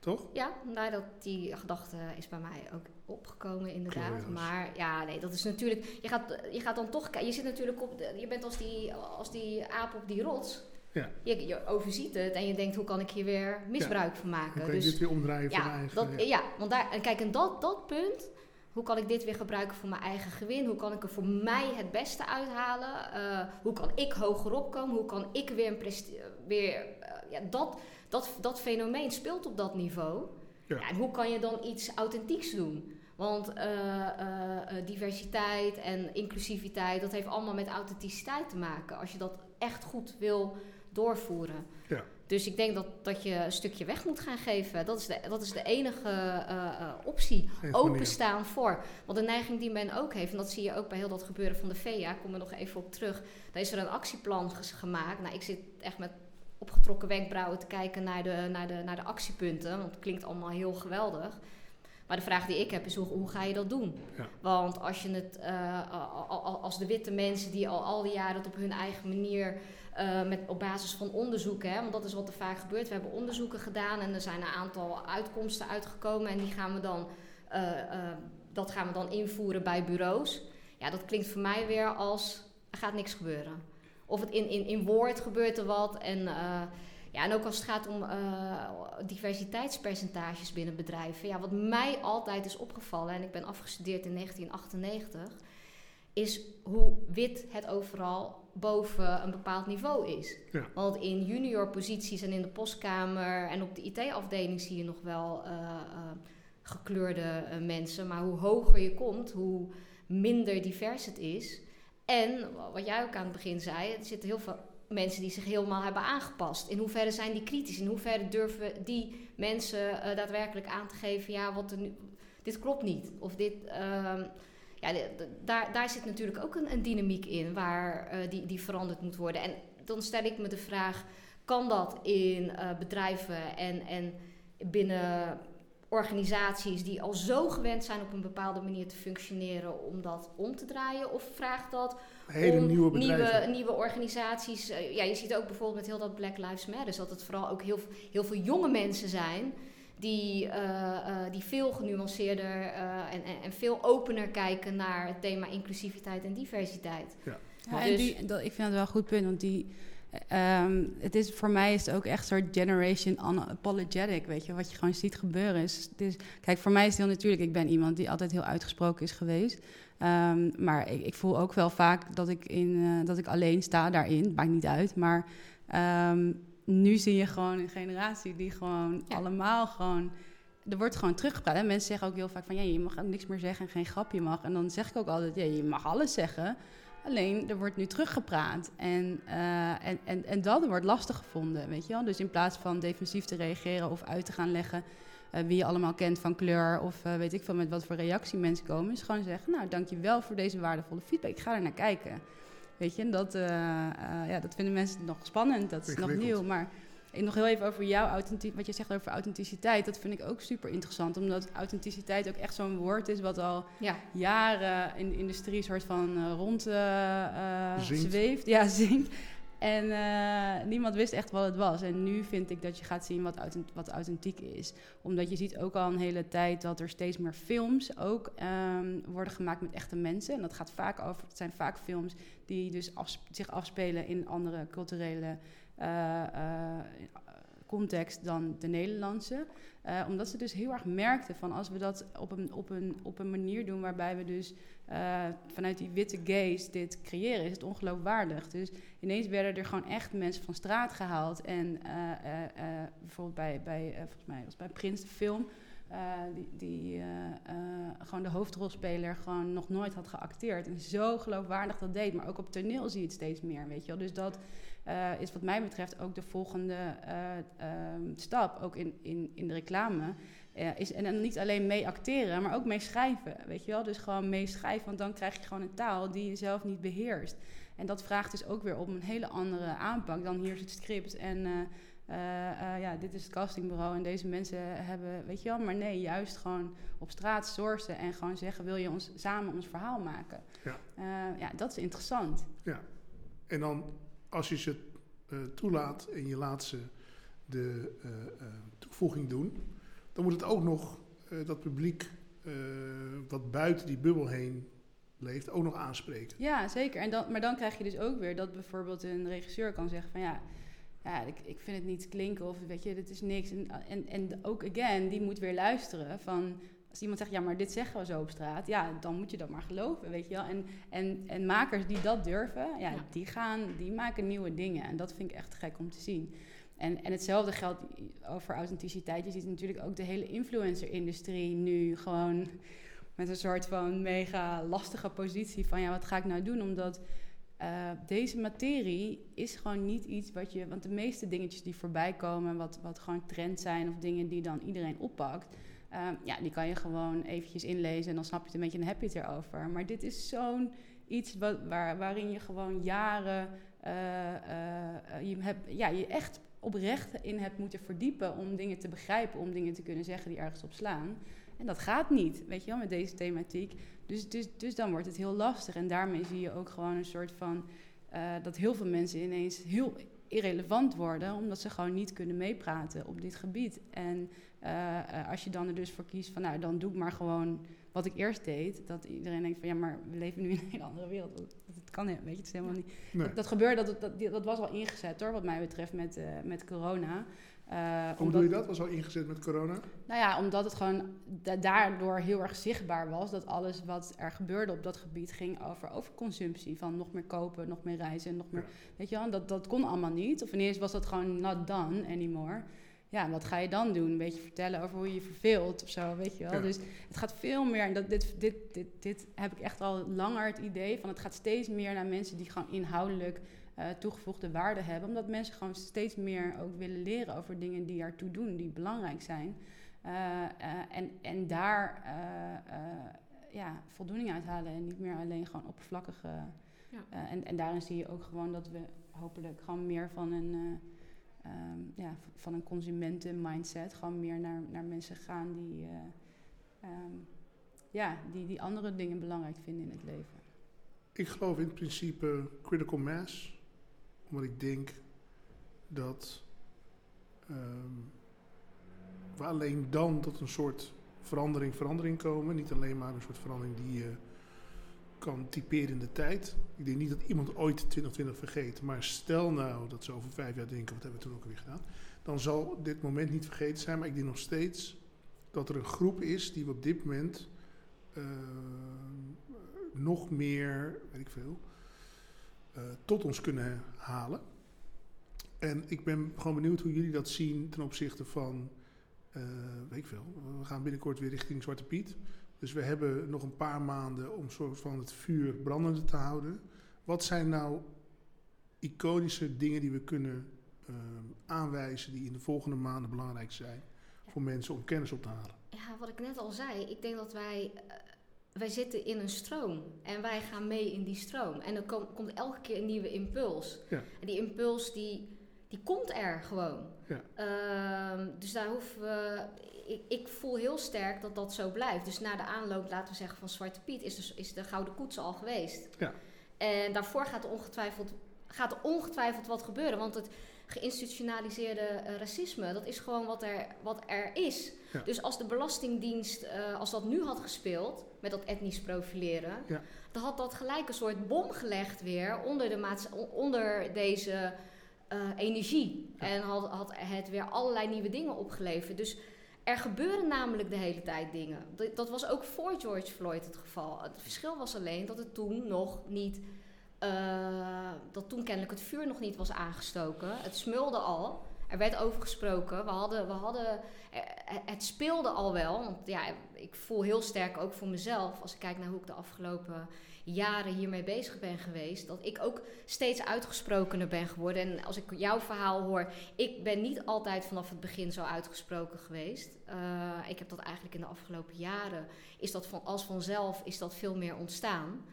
Speaker 1: Toch?
Speaker 2: Ja, nou, dat, die gedachte is bij mij ook opgekomen, inderdaad. Maar ja, nee, dat is natuurlijk. Je gaat, je gaat dan toch. Je zit natuurlijk op. de- je bent als die, als die aap op die rots.
Speaker 1: Ja.
Speaker 2: Je, je overziet het en je denkt: hoe kan ik hier weer misbruik van maken?
Speaker 1: kan je
Speaker 2: Dus
Speaker 1: dit weer omdraaien voor
Speaker 2: ja,
Speaker 1: mijn eigen...
Speaker 2: dat, ja, want daar. En kijk, en dat, dat punt. Hoe kan ik dit weer gebruiken voor mijn eigen gewin? Hoe kan ik er voor mij het beste uithalen? Eh, hoe kan ik hogerop komen? Hoe kan ik weer een presti- weer, eh, ja, dat, dat, dat fenomeen speelt op dat niveau. En hoe kan je dan iets authentieks doen? Want eh, diversiteit en inclusiviteit, dat heeft allemaal met authenticiteit te maken. Als je dat echt goed wil doorvoeren.
Speaker 1: Ja.
Speaker 2: Dus ik denk dat, dat je een stukje weg moet gaan geven. Dat is de, dat is de enige eh, eh, optie.
Speaker 1: Manier.
Speaker 2: Openstaan voor. Want de neiging die men ook heeft, en dat zie je ook bij heel dat gebeuren van de VEA, kom er nog even op terug. Daar is er een actieplan gemaakt. Nou, ik zit echt met opgetrokken wenkbrauwen te kijken naar de, naar de, naar de actiepunten. Want het klinkt allemaal heel geweldig. Maar de vraag die ik heb is, hoe, hoe ga je dat doen?
Speaker 1: Ja.
Speaker 2: Want als je het, eh, als de witte mensen die al al die jaren het op hun eigen manier, eh, met, op basis van onderzoeken, want dat is wat er vaak gebeurt. We hebben onderzoeken gedaan en er zijn een aantal uitkomsten uitgekomen en die gaan we dan, eh, eh, dat gaan we dan invoeren bij bureaus. Ja, dat klinkt voor mij weer als, er gaat niks gebeuren. Of het in, in, in woord gebeurt er wat en... ja, en ook als het gaat om diversiteitspercentages binnen bedrijven. Ja, wat mij altijd is opgevallen, en ik ben afgestudeerd in 1998, is hoe wit het overal boven een bepaald niveau is.
Speaker 1: Ja.
Speaker 2: Want in junior posities en in de postkamer en op de IT-afdeling zie je nog wel eh, eh, gekleurde eh, mensen. Maar hoe hoger je komt, hoe minder divers het is. En wat jij ook aan het begin zei, er zitten heel veel mensen die zich helemaal hebben aangepast. In hoeverre zijn die kritisch? In hoeverre durven die mensen daadwerkelijk aan te geven, ja, wat er nu, dit klopt niet. Of dit, ehm, ja, daar, daar zit natuurlijk ook een, een dynamiek in waar eh, die, die veranderd moet worden. En dan stel ik me de vraag, kan dat in eh, bedrijven en, en binnen organisaties die al zo gewend zijn op een bepaalde manier te functioneren om dat om te draaien? Of vraagt dat
Speaker 1: Hele
Speaker 2: om
Speaker 1: nieuwe.
Speaker 2: Nieuwe, nieuwe organisaties. eh, ja, je ziet ook bijvoorbeeld met heel dat Black Lives Matter dat het vooral ook heel, heel veel jonge mensen zijn. Die, eh, eh, die veel genuanceerder eh, en, en, en veel opener kijken naar het thema inclusiviteit en diversiteit.
Speaker 3: Ja,
Speaker 2: Dus-
Speaker 3: en die, dat, ik vind het wel een goed punt, want die, ehm, het is, voor mij is het ook echt een soort generation unapologetic, weet je, wat je gewoon ziet gebeuren. Is, het is, kijk, voor mij is het heel natuurlijk, ik ben iemand die altijd heel uitgesproken is geweest. Ehm, maar ik, ik voel ook wel vaak dat ik, in, eh, dat ik alleen sta daarin, maakt niet uit, maar ehm, nu zie je gewoon een generatie die gewoon
Speaker 2: Ja.
Speaker 3: allemaal gewoon... Er wordt gewoon teruggepraat. En mensen zeggen ook heel vaak van... ja, je mag niks meer zeggen en geen grapje mag. En dan zeg ik ook altijd... ja, je mag alles zeggen. Alleen, er wordt nu teruggepraat. En, eh, en, en, en dat wordt lastig gevonden, weet je wel. Dus in plaats van defensief te reageren of uit te gaan leggen... eh, wie je allemaal kent van kleur of eh, weet ik veel... met wat voor reactie mensen komen... is gewoon zeggen, nou, dankjewel voor deze waardevolle feedback. Ik ga er naar kijken. Weet je, en dat, eh, eh, ja, dat vinden mensen nog spannend. Dat is nog nieuw, maar... En nog heel even over jouw authenticiteit, wat je zegt over authenticiteit. Dat vind ik ook super interessant, omdat authenticiteit ook echt zo'n woord is wat al
Speaker 2: Ja,
Speaker 3: jaren in de industrie soort van eh, rond zweeft. Ja, zingt. En eh, niemand wist echt wat het was. En nu vind ik dat je gaat zien wat, wat authentiek is. Omdat je ziet ook al een hele tijd dat er steeds meer films ook ehm, worden gemaakt met echte mensen. En dat gaat vaak over, het zijn vaak films die dus zich afspelen in andere culturele eh, context dan de Nederlandse. Eh, omdat ze dus heel erg merkten van als we dat op een, op een, op een manier doen waarbij we dus eh, vanuit die witte gaze dit creëren, is het ongeloofwaardig. Dus ineens werden er gewoon echt mensen van straat gehaald. En eh, bijvoorbeeld bij, bij, volgens mij was bij Prins de film, die, die gewoon de hoofdrolspeler gewoon nog nooit had geacteerd. En zo geloofwaardig dat deed. Maar ook op toneel zie je het steeds meer, weet je wel. Dus dat eh, is wat mij betreft ook de volgende eh, ehm, stap, ook in, in, in de reclame. eh, is, en dan niet alleen mee acteren, maar ook mee schrijven, weet je wel. Dus gewoon mee schrijven, want dan krijg je gewoon een taal die je zelf niet beheerst. En dat vraagt dus ook weer op een hele andere aanpak dan hier is het script en... ja, dit is het castingbureau en deze mensen hebben, weet je wel, maar nee, juist gewoon op straat sourcen en gewoon zeggen: wil je ons samen ons verhaal maken?
Speaker 1: Ja.
Speaker 3: Ja, dat is interessant.
Speaker 1: En dan, als je ze eh, toelaat en je laat ze de eh, eh, toevoeging doen, dan moet het ook nog dat publiek wat buiten die bubbel heen leeft, ook nog aanspreken.
Speaker 3: Ja, zeker. En dan, maar dan krijg je dus ook weer dat bijvoorbeeld een regisseur kan zeggen: van ja, ja ik, ik vind het niet klinken of weet je, dit is niks. En, en, en ook again, die moet weer luisteren van. Als iemand zegt, ja, maar dit zeggen we zo op straat, ja, dan moet je dat maar geloven, weet je wel. En, en, en makers die dat durven, ja,
Speaker 2: Ja.
Speaker 3: die gaan, die maken nieuwe dingen. En dat vind ik echt gek om te zien. En, en hetzelfde geldt over authenticiteit. Je ziet natuurlijk ook de hele influencer-industrie nu gewoon met een soort van mega lastige positie van ja, wat ga ik nou doen? Omdat eh, deze materie is gewoon niet iets wat je. Want de meeste dingetjes die voorbij komen, wat, wat gewoon trend zijn of dingen die dan iedereen oppakt. Eh, ja, die kan je gewoon eventjes inlezen en dan snap je het een beetje en heb je het erover. Maar dit is zo'n iets wat, waar, waarin je gewoon jaren eh, eh, je, hebt, ja, je echt oprecht in hebt moeten verdiepen om dingen te begrijpen, om dingen te kunnen zeggen die ergens op slaan. En dat gaat niet, weet je wel, met deze thematiek. Dus, dus, dus dan wordt het heel lastig. En daarmee zie je ook gewoon een soort van... eh, dat heel veel mensen ineens heel irrelevant worden... omdat ze gewoon niet kunnen meepraten op dit gebied. En eh, eh, als je dan er dus voor kiest van... nou, dan doe ik maar gewoon wat ik eerst deed... dat iedereen denkt van... ja, maar we leven nu in een hele andere wereld. Dat, dat kan weet je, het is helemaal niet...
Speaker 1: Nee.
Speaker 3: Dat, dat gebeurde, dat, dat, dat was al ingezet hoor, wat mij betreft met, eh, met corona. Eh,
Speaker 1: Hoe bedoel je dat? Was al ingezet met corona?
Speaker 3: nou ja, omdat het gewoon da- daardoor heel erg zichtbaar was dat alles wat er gebeurde op dat gebied ging over overconsumptie. Van nog meer kopen, nog meer reizen, nog meer.
Speaker 1: Ja.
Speaker 3: Weet je wel, dat, dat kon allemaal niet. Of ineens was dat gewoon not done anymore. Ja, wat ga je dan doen? Een beetje vertellen over hoe je je verveelt of zo, weet je wel.
Speaker 1: Ja.
Speaker 3: Dus het gaat veel meer, en dat, dit, dit, dit, dit heb ik echt al langer het idee van, het gaat steeds meer naar mensen die gewoon inhoudelijk eh, toegevoegde waarde hebben. Omdat mensen gewoon steeds meer ook willen leren over dingen die ertoe doen, die belangrijk zijn. Eh, eh, en, en daar eh, eh, ja, voldoening uit halen en niet meer alleen gewoon oppervlakkige.
Speaker 2: Ja.
Speaker 3: eh, en, en daarin zie je ook gewoon dat we hopelijk gewoon meer van een, eh, ehm, ja, van een consumenten-mindset, gewoon meer naar, naar mensen gaan die, eh, ehm, ja, die, die andere dingen belangrijk vinden in het leven.
Speaker 1: Ik geloof in het principe critical mass, omdat ik denk dat ehm, we alleen dan tot een soort verandering, verandering komen. Niet alleen maar een soort verandering die je kan typeren in de tijd. Ik denk niet dat iemand ooit 2020 vergeet, maar stel nou dat ze over vijf jaar denken, wat hebben we toen ook alweer gedaan, dan zal dit moment niet vergeten zijn. Maar ik denk nog steeds dat er een groep is die op dit moment eh, nog meer, weet ik veel, tot ons kunnen halen. En ik ben gewoon benieuwd hoe jullie dat zien ten opzichte van, eh, weet ik veel, we gaan binnenkort weer richting Zwarte Piet. Dus we hebben nog een paar maanden om soort van het vuur brandende te houden. Wat zijn nou iconische dingen die we kunnen eh, aanwijzen die in de volgende maanden belangrijk zijn voor mensen om kennis op te halen?
Speaker 2: Ja, wat ik net al zei, ik denk dat wij, eh, wij zitten in een stroom en wij gaan mee in die stroom. En er kom- komt elke keer een nieuwe impuls.
Speaker 1: Ja.
Speaker 2: En die impuls die, die komt er gewoon.
Speaker 1: Ja.
Speaker 2: Ehm, dus daar hoeven we. Ik, ik voel heel sterk dat dat zo blijft. Dus na de aanloop, laten we zeggen, van Zwarte Piet, is de, is de Gouden Koets al geweest.
Speaker 1: Ja.
Speaker 2: En daarvoor gaat er ongetwijfeld, gaat er ongetwijfeld wat gebeuren. Want het geïnstitutionaliseerde eh, racisme, dat is gewoon wat er, wat er is.
Speaker 1: Ja.
Speaker 2: Dus als de Belastingdienst, eh, als dat nu had gespeeld, met dat etnisch profileren,
Speaker 1: Ja.
Speaker 2: dan had dat gelijk een soort bom gelegd weer onder, de maats- onder deze eh, energie.
Speaker 1: Ja.
Speaker 2: En had, had het weer allerlei nieuwe dingen opgeleverd. Dus er gebeuren namelijk de hele tijd dingen. Dat was ook voor George Floyd het geval. Het verschil was alleen dat het toen nog niet. Eh, dat toen kennelijk het vuur nog niet was aangestoken. Het smulde al. Er werd over gesproken. We hadden, we hadden, eh, het speelde al wel. Want ja, ik voel heel sterk ook voor mezelf, als ik kijk naar hoe ik de afgelopen jaren hiermee bezig ben geweest, dat ik ook steeds uitgesprokener ben geworden. En als ik jouw verhaal hoor, ik ben niet altijd vanaf het begin zo uitgesproken geweest. Eh, ik heb dat eigenlijk in de afgelopen jaren, is dat van, als vanzelf, is dat veel meer ontstaan.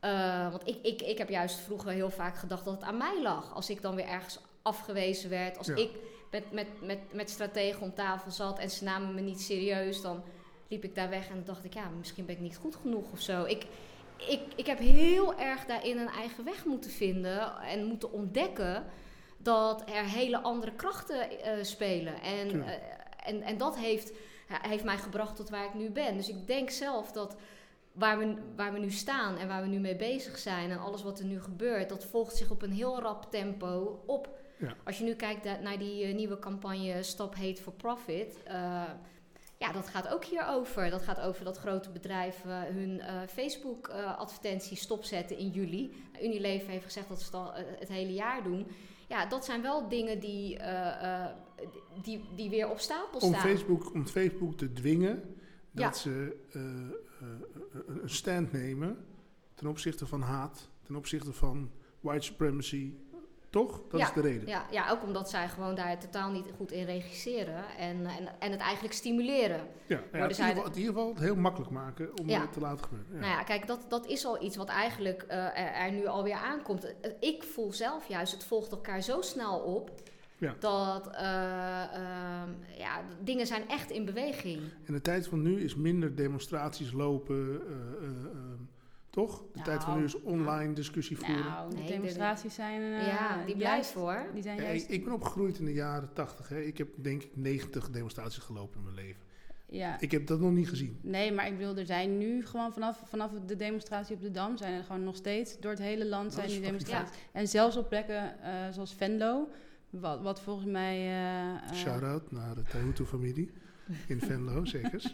Speaker 2: Eh, want ik, ik, ik heb juist vroeger heel vaak gedacht dat het aan mij lag. Als ik dan weer ergens afgewezen werd, als
Speaker 1: Ja.
Speaker 2: ik met, met, met, met strategen om tafel zat en ze namen me niet serieus, dan liep ik daar weg en dan dacht ik, ja, misschien ben ik niet goed genoeg of zo. Ik, ik, ik heb heel erg daarin een eigen weg moeten vinden en moeten ontdekken dat er hele andere krachten eh, spelen. En, eh, en, en dat heeft, heeft mij gebracht tot waar ik nu ben. Dus ik denk zelf dat waar we, waar we nu staan en waar we nu mee bezig zijn en alles wat er nu gebeurt, dat volgt zich op een heel rap tempo op.
Speaker 1: Ja.
Speaker 2: Als je nu kijkt naar die eh, nieuwe campagne Stop Hate for Profit. eh, ja, dat gaat ook hierover. Dat gaat over dat grote bedrijven hun eh, Facebook-advertenties stopzetten in juli. Unilever heeft gezegd dat ze eh, het hele jaar doen. Ja, dat zijn wel dingen die, die, die weer op stapel
Speaker 1: Om
Speaker 2: staan.
Speaker 1: Facebook, om Facebook te dwingen dat
Speaker 2: Ja.
Speaker 1: ze eh, eh, een stand nemen ten opzichte van haat, ten opzichte van white supremacy. Toch? Dat
Speaker 2: Ja,
Speaker 1: is de reden.
Speaker 2: Ja, ja, ook omdat zij gewoon daar totaal niet goed in regisseren en, en, en het eigenlijk stimuleren.
Speaker 1: Ja, nou ja, het, in ieder geval, het in ieder geval heel makkelijk maken om het te laten gebeuren. Ja.
Speaker 2: Nou ja, kijk, dat, dat is al iets wat eigenlijk eh, er, er nu alweer aankomt. Ik voel zelf juist, het volgt elkaar zo snel op.
Speaker 1: Ja.
Speaker 2: Dat eh, ehm, ja, dingen zijn echt in beweging.
Speaker 1: En de tijd van nu is minder demonstraties lopen, eh, eh, ehm, toch? De
Speaker 3: Nou,
Speaker 1: tijd van nu is online discussie voeren.
Speaker 3: Nou, de
Speaker 2: Nee, de-
Speaker 3: demonstraties zijn... eh,
Speaker 2: ja, die blijft hoor.
Speaker 3: Die zijn
Speaker 1: Ja,
Speaker 3: juist...
Speaker 1: ik, ik ben opgegroeid in de jaren 80. Hè. Ik heb denk ik 90 demonstraties gelopen in mijn leven.
Speaker 3: Ja.
Speaker 1: Ik heb dat nog niet gezien.
Speaker 3: Nee, maar ik bedoel, er zijn nu gewoon vanaf, vanaf de demonstratie op de Dam... zijn er gewoon nog steeds door het hele land
Speaker 1: Dat
Speaker 3: zijn die demonstraties. En zelfs op plekken eh, zoals Venlo... Wat, wat volgens mij... eh, eh,
Speaker 1: Shout-out naar de Tahutu-familie in Venlo, zeker.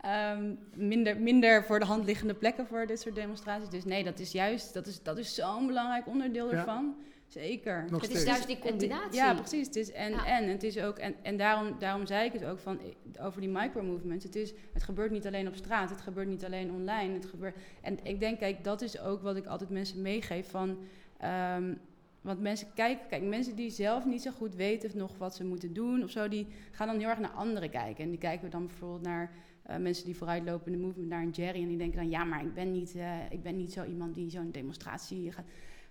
Speaker 3: Ehm, minder, minder voor de hand liggende plekken voor dit soort demonstraties. Dus nee, dat is juist, dat is, dat is zo'n belangrijk onderdeel
Speaker 1: Ja.
Speaker 3: ervan. Zeker.
Speaker 1: Nog
Speaker 2: Het is juist die combinatie.
Speaker 3: ja, precies. Het is en,
Speaker 2: Ja.
Speaker 3: en. Het is ook, en, en daarom, daarom zei ik het ook van, eh, over die micromovements. Het, is, het gebeurt niet alleen op straat, het gebeurt niet alleen online. Het gebeurt, en ik denk, kijk, dat is ook wat ik altijd mensen meegeef van... ehm, want mensen kijken, kijk, mensen die zelf niet zo goed weten nog wat ze moeten doen of zo, die gaan dan heel erg naar anderen kijken. En die kijken dan bijvoorbeeld naar eh, mensen die vooruitlopen in de movement, naar een Jerry. En die denken dan, ja, maar ik ben niet, eh, ik ben niet zo iemand die zo'n demonstratie gaat.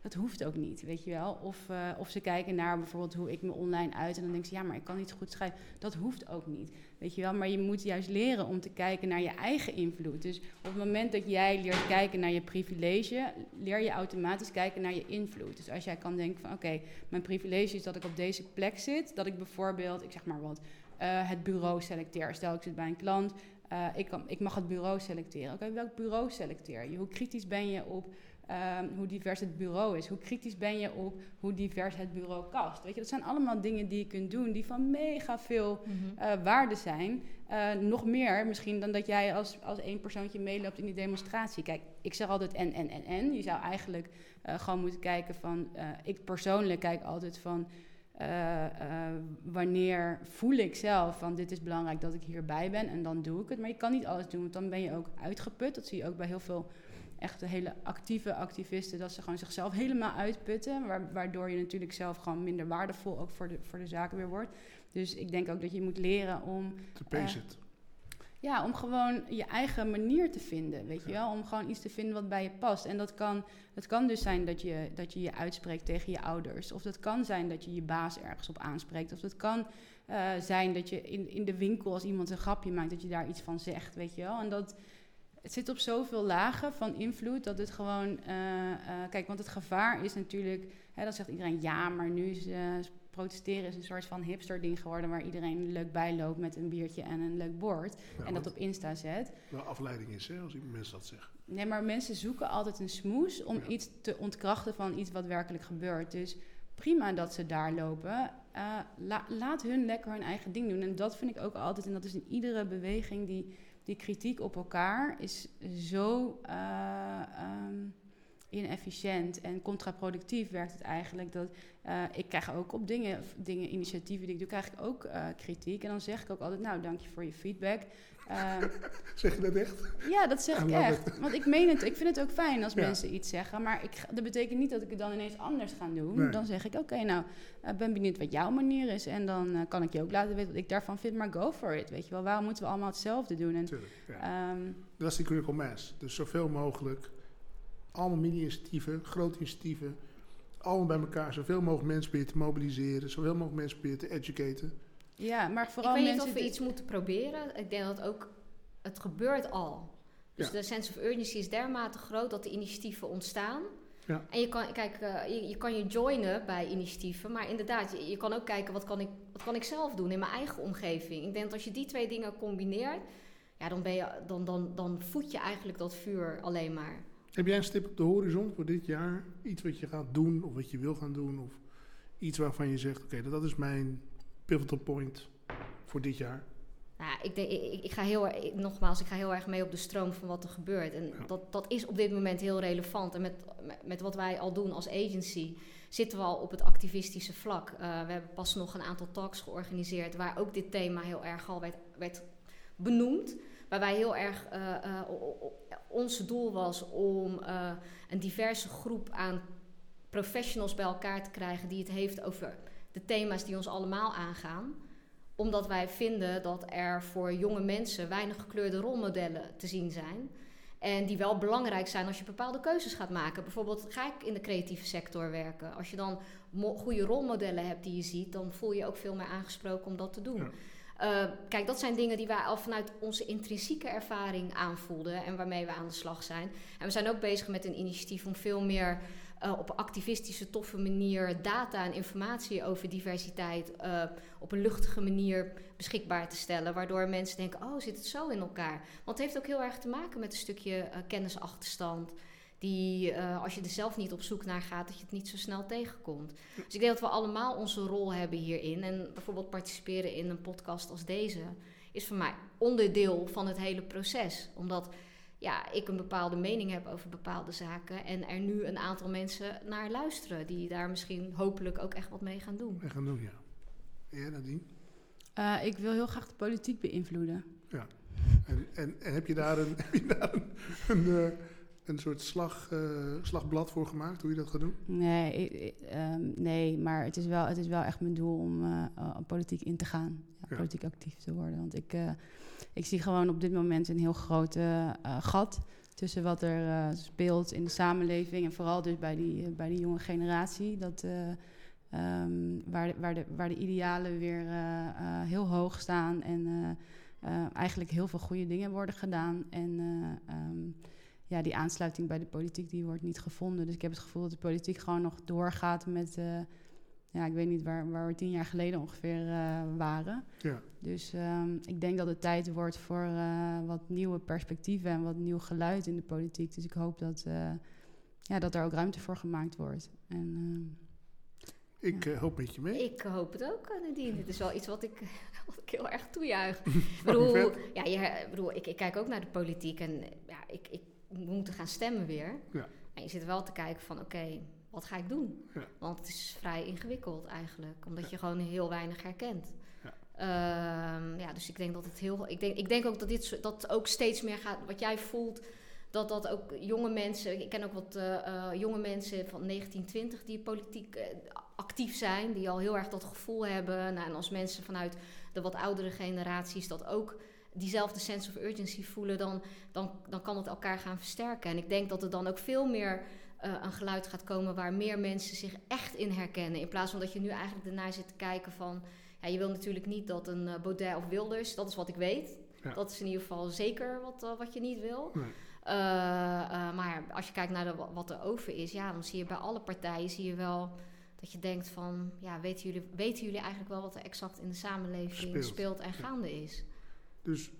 Speaker 3: Dat hoeft ook niet, weet je wel. Of, eh, of ze kijken naar bijvoorbeeld hoe ik me online uit en dan denken ze, ja, maar ik kan niet goed schrijven. Dat hoeft ook niet, weet je wel. Maar je moet juist leren om te kijken naar je eigen invloed. Dus op het moment dat jij leert kijken naar je privilege, leer je automatisch kijken naar je invloed. Dus als jij kan denken van, oké, mijn privilege is dat ik op deze plek zit. Dat ik bijvoorbeeld, ik zeg maar wat, eh, het bureau selecteer. Stel, ik zit bij een klant, eh, ik, kan, ik mag het bureau selecteren. Oké, welk bureau selecteer je? Hoe kritisch ben je op ehm, hoe divers het bureau is? Hoe kritisch ben je op hoe divers het bureau kast? Weet je, dat zijn allemaal dingen die je kunt doen die van mega veel
Speaker 2: Mhm.
Speaker 3: eh, waarde zijn. Eh, nog meer misschien dan dat jij als, als één persoontje meeloopt in die demonstratie. Kijk, ik zeg altijd en, en, en, en. Je zou eigenlijk eh, gewoon moeten kijken van... ik persoonlijk kijk altijd van... wanneer voel ik zelf van dit is belangrijk dat ik hierbij ben en dan doe ik het. Maar je kan niet alles doen, want dan ben je ook uitgeput. Dat zie je ook bij heel veel echte hele actieve activisten, dat ze gewoon zichzelf helemaal uitputten. wa- waardoor je natuurlijk zelf gewoon minder waardevol ook voor de, voor de zaken weer wordt. Dus ik denk ook dat je moet leren om
Speaker 1: Te pace it.
Speaker 3: ja, om gewoon je eigen manier te vinden, weet je wel? Om gewoon iets te vinden wat bij je past. En dat kan, dat kan dus zijn dat je, dat je je uitspreekt tegen je ouders. Of dat kan zijn dat je je baas ergens op aanspreekt. Of dat kan uh, zijn dat je in, in de winkel, als iemand een grapje maakt, dat je daar iets van zegt, weet je wel? En dat... Het zit op zoveel lagen van invloed dat het gewoon. Uh, uh, kijk, want het gevaar is natuurlijk. Hè, dan zegt iedereen ja, maar nu is protesteren is een soort van hipster ding geworden waar iedereen leuk bijloopt met een biertje en een leuk bord en dat op Insta zet.
Speaker 1: Wel afleiding is, hè, als mensen dat zeggen.
Speaker 3: Nee, maar mensen zoeken altijd een smoes om iets te ontkrachten van iets wat werkelijk gebeurt. Dus prima dat ze daar lopen. Laat hun lekker hun eigen ding doen. En dat vind ik ook altijd, en dat is in iedere beweging, die, die kritiek op elkaar is zo. Uh, um, inefficiënt en contraproductief werkt het eigenlijk. Dat, uh, ik krijg ook op dingen, dingen, initiatieven die ik doe, krijg ik ook uh, kritiek. En dan zeg ik ook altijd, nou, dank je voor je feedback. Uh,
Speaker 1: zeg je dat echt?
Speaker 3: Ja, dat zeg ik echt. It. Want ik meen het, ik vind het ook fijn als ja. mensen iets zeggen. Maar ik, dat betekent niet dat ik het dan ineens anders ga doen. Nee. Dan zeg ik, oké, okay, nou, ik ben benieuwd wat jouw manier is. En dan kan ik je ook laten weten wat ik daarvan vind. Maar go for it, weet je wel. Waarom moeten we allemaal hetzelfde doen? En,
Speaker 1: Tuurlijk, ja. um, dat is die critical mass. Dus zoveel mogelijk allemaal mini-initiatieven, grote initiatieven. Allemaal bij elkaar, zoveel mogelijk mensen proberen te mobiliseren, zoveel mogelijk mensen proberen te educaten.
Speaker 3: Ja, maar vooral
Speaker 2: Ik weet
Speaker 3: mensen
Speaker 2: niet of we iets moeten proberen. Ik denk dat ook, het gebeurt al. Dus ja. de sense of urgency is dermate groot dat de initiatieven ontstaan.
Speaker 1: Ja.
Speaker 2: En je kan, kijk, uh, je, je, kan je joinen bij initiatieven, maar inderdaad, je, je, kan ook kijken wat kan, ik, wat kan ik zelf doen in mijn eigen omgeving. Ik denk dat als je die twee dingen combineert, ja, dan, ben je, dan, dan, dan voed je eigenlijk dat vuur alleen maar.
Speaker 1: Heb jij een stip op de horizon voor dit jaar? Iets wat je gaat doen of wat je wil gaan doen? Of iets waarvan je zegt, oké, okay, dat is mijn pivotal point voor dit jaar?
Speaker 2: Nou, ik, denk, ik, ik, ga heel, ik, nogmaals, ik ga heel erg mee op de stroom van wat er gebeurt. En ja. dat, dat is op dit moment heel relevant. En met, met, wat wij al doen als agency zitten we al op het activistische vlak. Uh, we hebben pas nog een aantal talks georganiseerd waar ook dit thema heel erg al werd, werd benoemd. Waar wij heel erg, uh, uh, ons doel was om een diverse groep aan professionals bij elkaar te krijgen die het heeft over de thema's die ons allemaal aangaan. Omdat wij vinden dat er voor jonge mensen weinig gekleurde rolmodellen te zien zijn. En die wel belangrijk zijn als je bepaalde keuzes gaat maken. Bijvoorbeeld ga ik in de creatieve sector werken. Als je dan goede rolmodellen hebt die je ziet, dan voel je je ook veel meer aangesproken om dat te doen. Ja. Uh, kijk, dat zijn dingen die wij al vanuit onze intrinsieke ervaring aanvoelden en waarmee we aan de slag zijn. En we zijn ook bezig met een initiatief om veel meer uh, op een activistische, toffe manier data en informatie over diversiteit uh, op een luchtige manier beschikbaar te stellen. Waardoor mensen denken, oh, zit het zo in elkaar? Want het heeft ook heel erg te maken met een stukje kennisachterstand die als je er zelf niet op zoek naar gaat, dat je het niet zo snel tegenkomt. Dus ik denk dat we allemaal onze rol hebben hierin. En bijvoorbeeld participeren in een podcast als deze is voor mij onderdeel van het hele proces. Omdat ja, ik een bepaalde mening heb over bepaalde zaken. En er nu een aantal mensen naar luisteren. Die daar misschien hopelijk ook echt wat mee gaan doen.
Speaker 1: Mee gaan doen, ja. Ja, Nadine?
Speaker 3: Uh, ik wil heel graag de politiek beïnvloeden.
Speaker 1: Ja. En, en, en heb je daar een... Heb je daar een, een uh, een soort slag, uh, slagblad voor gemaakt, hoe je dat gaat doen?
Speaker 3: Nee, ik, um, nee maar het is, wel, het is wel echt mijn doel om uh, uh, politiek in te gaan. Ja, ja. Politiek actief te worden. Want ik, ik zie gewoon op dit moment een heel groot gat tussen wat er speelt in de samenleving. En vooral dus bij die, bij die jonge generatie. Dat, um, waar, de, waar, de, waar de idealen weer heel hoog staan. En eigenlijk heel veel goede dingen worden gedaan. En... Um, ja, die aansluiting bij de politiek die wordt niet gevonden. Dus ik heb het gevoel dat de politiek gewoon nog doorgaat met... Uh, ja, ik weet niet waar, waar we tien jaar geleden ongeveer uh, waren.
Speaker 1: Ja.
Speaker 3: Dus um, ik denk dat het tijd wordt voor uh, wat nieuwe perspectieven... en wat nieuw geluid in de politiek. Dus ik hoop dat, ja, dat er ook ruimte voor gemaakt wordt. En, ehm,
Speaker 1: ik ja. hoop met je mee.
Speaker 2: Ik hoop het ook, Nadine. Dit is wel iets wat ik, wat ik heel erg toejuich. ik bedoel, ja, je, bedoel ik, ik kijk ook naar de politiek en ja, ik, ik we moeten gaan stemmen weer.
Speaker 1: Ja.
Speaker 2: En je zit wel te kijken van oké, okay, wat ga ik doen?
Speaker 1: Ja.
Speaker 2: Want het is vrij ingewikkeld eigenlijk, omdat ja. je gewoon heel weinig herkent.
Speaker 1: Ja.
Speaker 2: Um, ja, dus ik denk dat het heel. Ik denk, ik denk ook dat dit dat ook steeds meer gaat. Wat jij voelt, dat dat ook jonge mensen. Ik ken ook wat uh, uh, jonge mensen van 1920 die politiek uh, actief zijn, die al heel erg dat gevoel hebben. Nou, en als mensen vanuit de wat oudere generaties dat ook diezelfde sense of urgency voelen, dan, dan, dan kan het elkaar gaan versterken. En ik denk dat er dan ook veel meer uh, een geluid gaat komen waar meer mensen zich echt in herkennen. In plaats van dat je nu eigenlijk ernaar zit te kijken van. Ja, je wil natuurlijk niet dat een uh, Baudet of Wilders, dat is wat ik weet. Dat is in ieder geval zeker wat, uh, wat je niet wil. Nee. maar als je kijkt naar de, wat er over is, ja, dan zie je bij alle partijen zie je wel dat je denkt van, ja, weten jullie, weten jullie eigenlijk wel wat er exact in de samenleving speelt, en gaande is?
Speaker 1: Dus,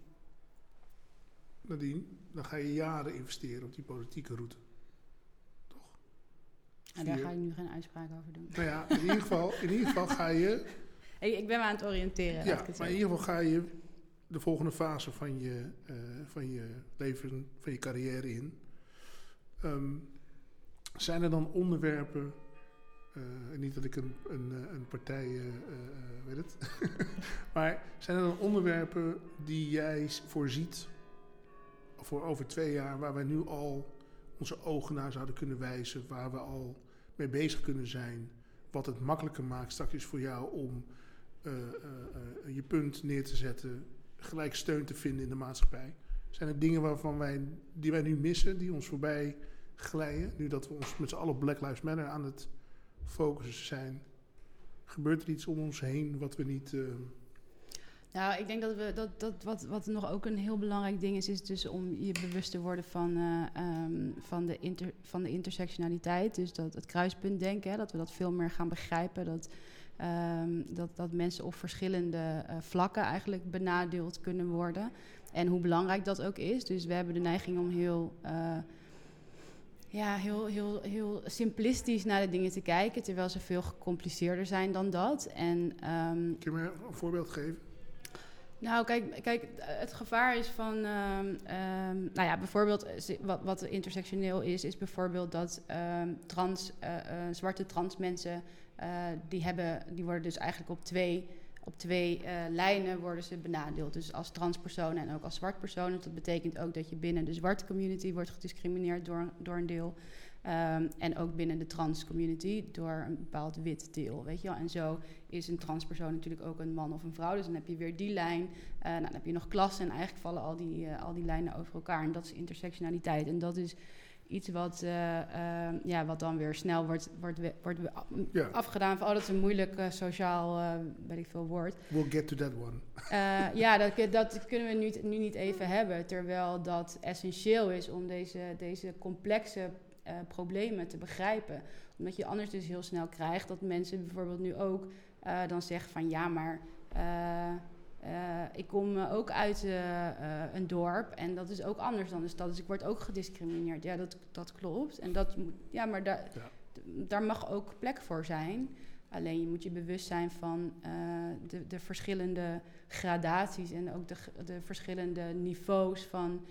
Speaker 1: Nadine, dan ga je jaren investeren op die politieke route. Toch?
Speaker 3: En daar ga ik nu geen uitspraak over doen.
Speaker 1: Nou ja, in ieder geval, in ieder geval ga je...
Speaker 3: Hey, ik ben me aan het oriënteren.
Speaker 1: Ja, maar in ieder geval ga je de volgende fase van je, uh, van je leven, van je carrière in. Um, zijn er dan onderwerpen uh, niet dat ik een, een, eh, een partij uh, weet het. maar zijn er dan onderwerpen die jij voorziet voor over twee jaar, waar wij nu al onze ogen naar zouden kunnen wijzen, waar we al mee bezig kunnen zijn, wat het makkelijker maakt straks voor jou om je punt neer te zetten, gelijk steun te vinden in de maatschappij? Zijn er dingen waarvan wij, die wij nu missen, die ons voorbij glijden, nu dat we ons met z'n allen Black Lives Matter aan het focussen zijn. Gebeurt er iets om ons heen wat we niet. Uh...
Speaker 3: Nou, ik denk dat, we, dat, dat wat, wat nog ook een heel belangrijk ding is, is dus om je bewust te worden van, uh, um, van, de, inter, van de intersectionaliteit. Dus dat het kruispunt denken, dat we dat veel meer gaan begrijpen. Dat, um, dat, dat mensen op verschillende uh, vlakken eigenlijk benadeeld kunnen worden. En hoe belangrijk dat ook is. Dus we hebben de neiging om heel ja, heel, heel, heel simplistisch naar de dingen te kijken, terwijl ze veel gecompliceerder zijn dan dat. En, um,
Speaker 1: Kun je me een voorbeeld geven?
Speaker 3: Nou, kijk, kijk het gevaar is van, um, um, nou ja, bijvoorbeeld eh, wat, wat intersectioneel is, is bijvoorbeeld dat trans, uh, uh, zwarte trans mensen, uh, die, hebben, die worden dus eigenlijk op twee op twee uh, lijnen worden ze benadeeld. Dus als transpersoon en ook als zwart persoon. Dat betekent ook dat je binnen de zwarte community wordt gediscrimineerd door, door een deel. Um, en ook binnen de trans community door een bepaald wit deel. Weet je wel? En zo is een transpersoon natuurlijk ook een man of een vrouw. Dus dan heb je weer die lijn. Uh, nou, dan heb je nog klassen en eigenlijk vallen al die, uh, al die lijnen over elkaar. En dat is intersectionaliteit. En dat is iets wat, uh, uh, ja, wat dan weer snel wordt, wordt, wordt ja. afgedaan van... oh, dat is een moeilijk uh, sociaal, weet ik veel, woord.
Speaker 1: We'll get to that one.
Speaker 3: ja, dat, dat kunnen we nu, nu niet even hebben... terwijl dat essentieel is om deze, deze complexe problemen te begrijpen. Omdat je anders dus heel snel krijgt dat mensen bijvoorbeeld nu ook dan zeggen van... ja, maar... Ik kom uh, ook uit uh, een dorp en dat is ook anders dan de stad. Dus ik word ook gediscrimineerd. Ja, dat, dat klopt. En dat moet, ja, maar daar, ja. daar mag ook plek voor zijn. Alleen je moet je bewust zijn van de, de verschillende gradaties en ook de, de verschillende niveaus van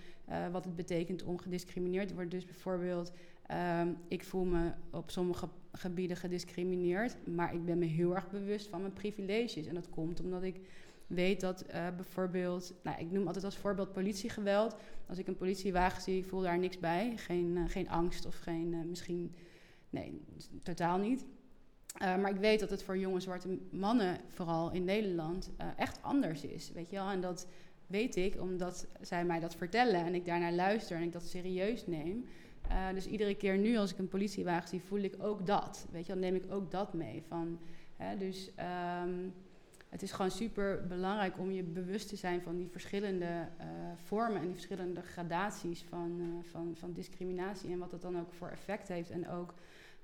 Speaker 3: wat het betekent om gediscrimineerd te worden. Dus bijvoorbeeld, ehm, ik voel me op sommige gebieden gediscrimineerd, maar ik ben me heel erg bewust van mijn privileges. En dat komt omdat ik weet dat uh, bijvoorbeeld, nou, ik noem altijd als voorbeeld politiegeweld. Als ik een politiewagen zie, voel daar niks bij. Geen, uh, geen angst of geen, uh, misschien, nee, totaal niet. maar ik weet dat het voor jonge zwarte mannen, vooral in Nederland, echt anders is. Weet je wel? En dat weet ik omdat zij mij dat vertellen en ik daarnaar luister en ik dat serieus neem. dus iedere keer nu als ik een politiewagen zie, voel ik ook dat. Weet je, dan neem ik ook dat mee. Van, hè, dus um, het is gewoon super belangrijk om je bewust te zijn van die verschillende uh, vormen en die verschillende gradaties van, uh, van, van discriminatie en wat dat dan ook voor effect heeft. En ook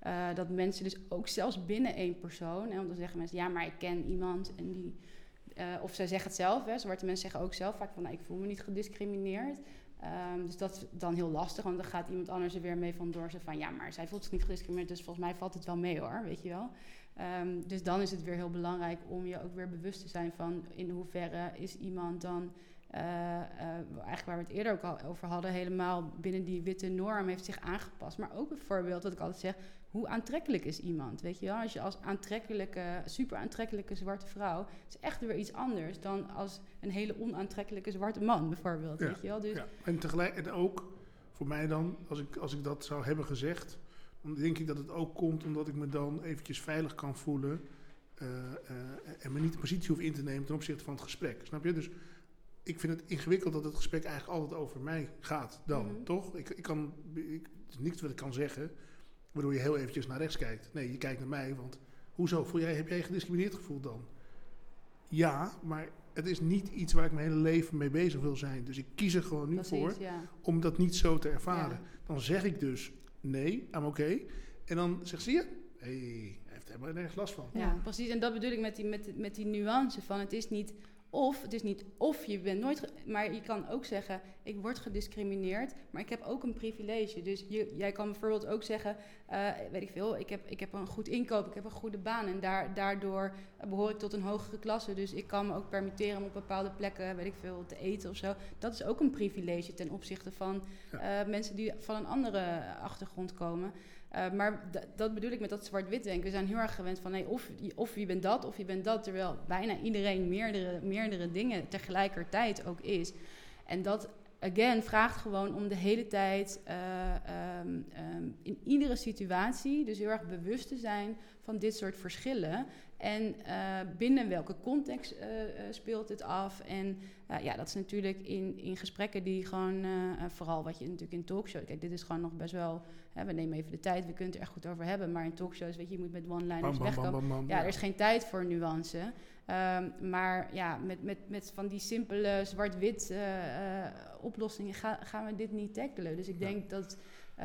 Speaker 3: uh, dat mensen dus ook zelfs binnen één persoon, en want dan zeggen mensen, ja, maar ik ken iemand en die, of zij zeggen het zelf, hè, zwarte mensen zeggen ook zelf vaak van, nou, ik voel me niet gediscrimineerd. Um, dus dat is dan heel lastig, want dan gaat iemand anders er weer mee vandoor. Zo van, ja, maar zij voelt zich niet gediscrimineerd, dus volgens mij valt het wel mee hoor, weet je wel. Um, dus dan is het weer heel belangrijk om je ook weer bewust te zijn van in hoeverre is iemand dan, uh, uh, eigenlijk waar we het eerder ook al over hadden, helemaal binnen die witte norm heeft zich aangepast. Maar ook bijvoorbeeld, wat ik altijd zeg, hoe aantrekkelijk is iemand? Weet je wel, als je als aantrekkelijke, super aantrekkelijke zwarte vrouw, is echt weer iets anders dan als een hele onaantrekkelijke zwarte man, bijvoorbeeld.
Speaker 1: Ja,
Speaker 3: weet je wel?
Speaker 1: Dus, ja. En tegelijk, en ook voor mij dan, als ik, als ik dat zou hebben gezegd denk ik dat het ook komt omdat ik me dan eventjes veilig kan voelen. Uh, uh, en me niet de positie hoef in te nemen ten opzichte van het gesprek. Snap je? Dus ik vind het ingewikkeld dat het gesprek eigenlijk altijd over mij gaat dan,
Speaker 3: Mhm.
Speaker 1: toch? Ik, ik kan, ik, het is niks wat ik kan zeggen, waardoor je heel eventjes naar rechts kijkt. Nee, je kijkt naar mij, want hoezo? Voel jij, heb jij gediscrimineerd gevoeld dan? Ja, maar het is niet iets waar ik mijn hele leven mee bezig wil zijn. Dus ik kies er gewoon nu
Speaker 3: Precies,
Speaker 1: voor
Speaker 3: ja.
Speaker 1: om dat niet zo te ervaren.
Speaker 3: Ja.
Speaker 1: Dan zeg ik dus nee, I'm oké. En dan zegt ze, zie je? Hé, hij heeft helemaal nergens last van.
Speaker 3: Ja, precies. En dat bedoel ik met die, met, met die nuance van het is niet of, het is niet of je bent nooit, maar je kan ook zeggen, ik word gediscrimineerd, maar ik heb ook een privilege. Dus je, jij kan bijvoorbeeld ook zeggen, eh, weet ik veel, ik heb, ik heb een goed inkoop, ik heb een goede baan en daar, daardoor behoor ik tot een hogere klasse. Dus ik kan me ook permitteren om op bepaalde plekken, weet ik veel, te eten of zo. Dat is ook een privilege ten opzichte van eh, mensen die van een andere achtergrond komen. Uh, maar dat bedoel ik met dat zwart-wit denken. We zijn heel erg gewend van nee, of, of je bent dat of je bent dat. Terwijl bijna iedereen meerdere, meerdere dingen tegelijkertijd ook is. En dat, again, vraagt gewoon om de hele tijd uh, um, um, in iedere situatie, dus heel erg bewust te zijn van dit soort verschillen. En uh, binnen welke context speelt het af? En ja, dat is natuurlijk in, in gesprekken die gewoon, vooral wat je natuurlijk in talkshows, kijk, dit is gewoon nog best wel Hè, we nemen even de tijd, we kunnen het er echt goed over hebben. Maar in talkshows, weet je, je moet met one-liners wegkomen. Ja, er is geen tijd voor nuance. Um, maar ja, met, met, met van die simpele zwart-wit oplossingen ga, gaan we dit niet tackelen. Dus ik ja. denk dat, uh,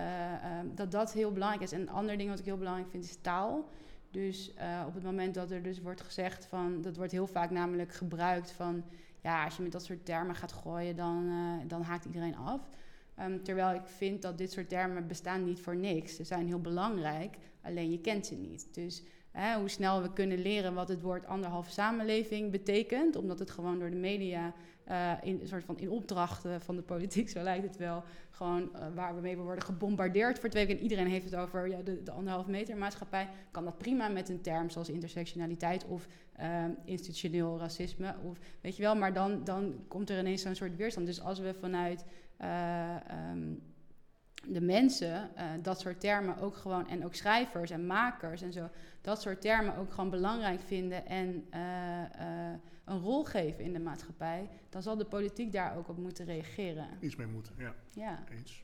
Speaker 3: dat dat heel belangrijk is. En een ander ding wat ik heel belangrijk vind is taal. Dus op het moment dat er dus wordt gezegd van, dat wordt heel vaak namelijk gebruikt van, ja, als je met dat soort termen gaat gooien, dan, uh, dan haakt iedereen af. Um, terwijl ik vind dat dit soort termen bestaan niet voor niks. Ze zijn heel belangrijk, alleen je kent ze niet. Dus hoe snel we kunnen leren wat het woord anderhalve samenleving betekent, omdat het gewoon door de media uh, in een soort van in opdrachten van de politiek, zo lijkt het wel, gewoon uh, waar we mee worden gebombardeerd voor twee weken. En iedereen heeft het over ja, de, de meter maatschappij. Kan dat prima met een term zoals intersectionaliteit of uh, institutioneel racisme. Of weet je wel, maar dan, dan komt er ineens zo'n soort weerstand. Dus als we vanuit uh, um, de mensen uh, dat soort termen ook gewoon, en ook schrijvers en makers en zo, dat soort termen ook gewoon belangrijk vinden en uh, een rol geven in de maatschappij, dan zal de politiek daar ook op moeten reageren.
Speaker 1: Iets mee moeten, ja.
Speaker 3: Ja.
Speaker 1: Eens.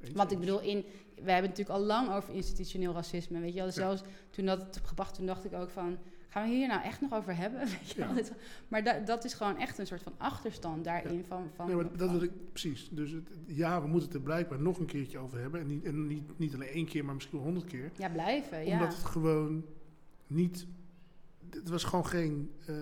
Speaker 1: Eens,
Speaker 3: Want ik bedoel, in, we hebben natuurlijk al lang over institutioneel racisme. Weet je wel, zelfs toen dat het gebracht, toen dacht ik ook van, gaan we hier nou echt nog over hebben? Weet je
Speaker 1: Ja.
Speaker 3: wel? Maar da, dat is gewoon echt een soort van achterstand daarin. Van, van,
Speaker 1: Nee, maar dat wil ik precies. Dus het, ja, we moeten het er blijkbaar nog een keertje over hebben. En niet, en niet, niet alleen één keer, maar misschien wel honderd keer.
Speaker 3: Ja, blijven, ja.
Speaker 1: Omdat het gewoon niet. Het was gewoon geen eh,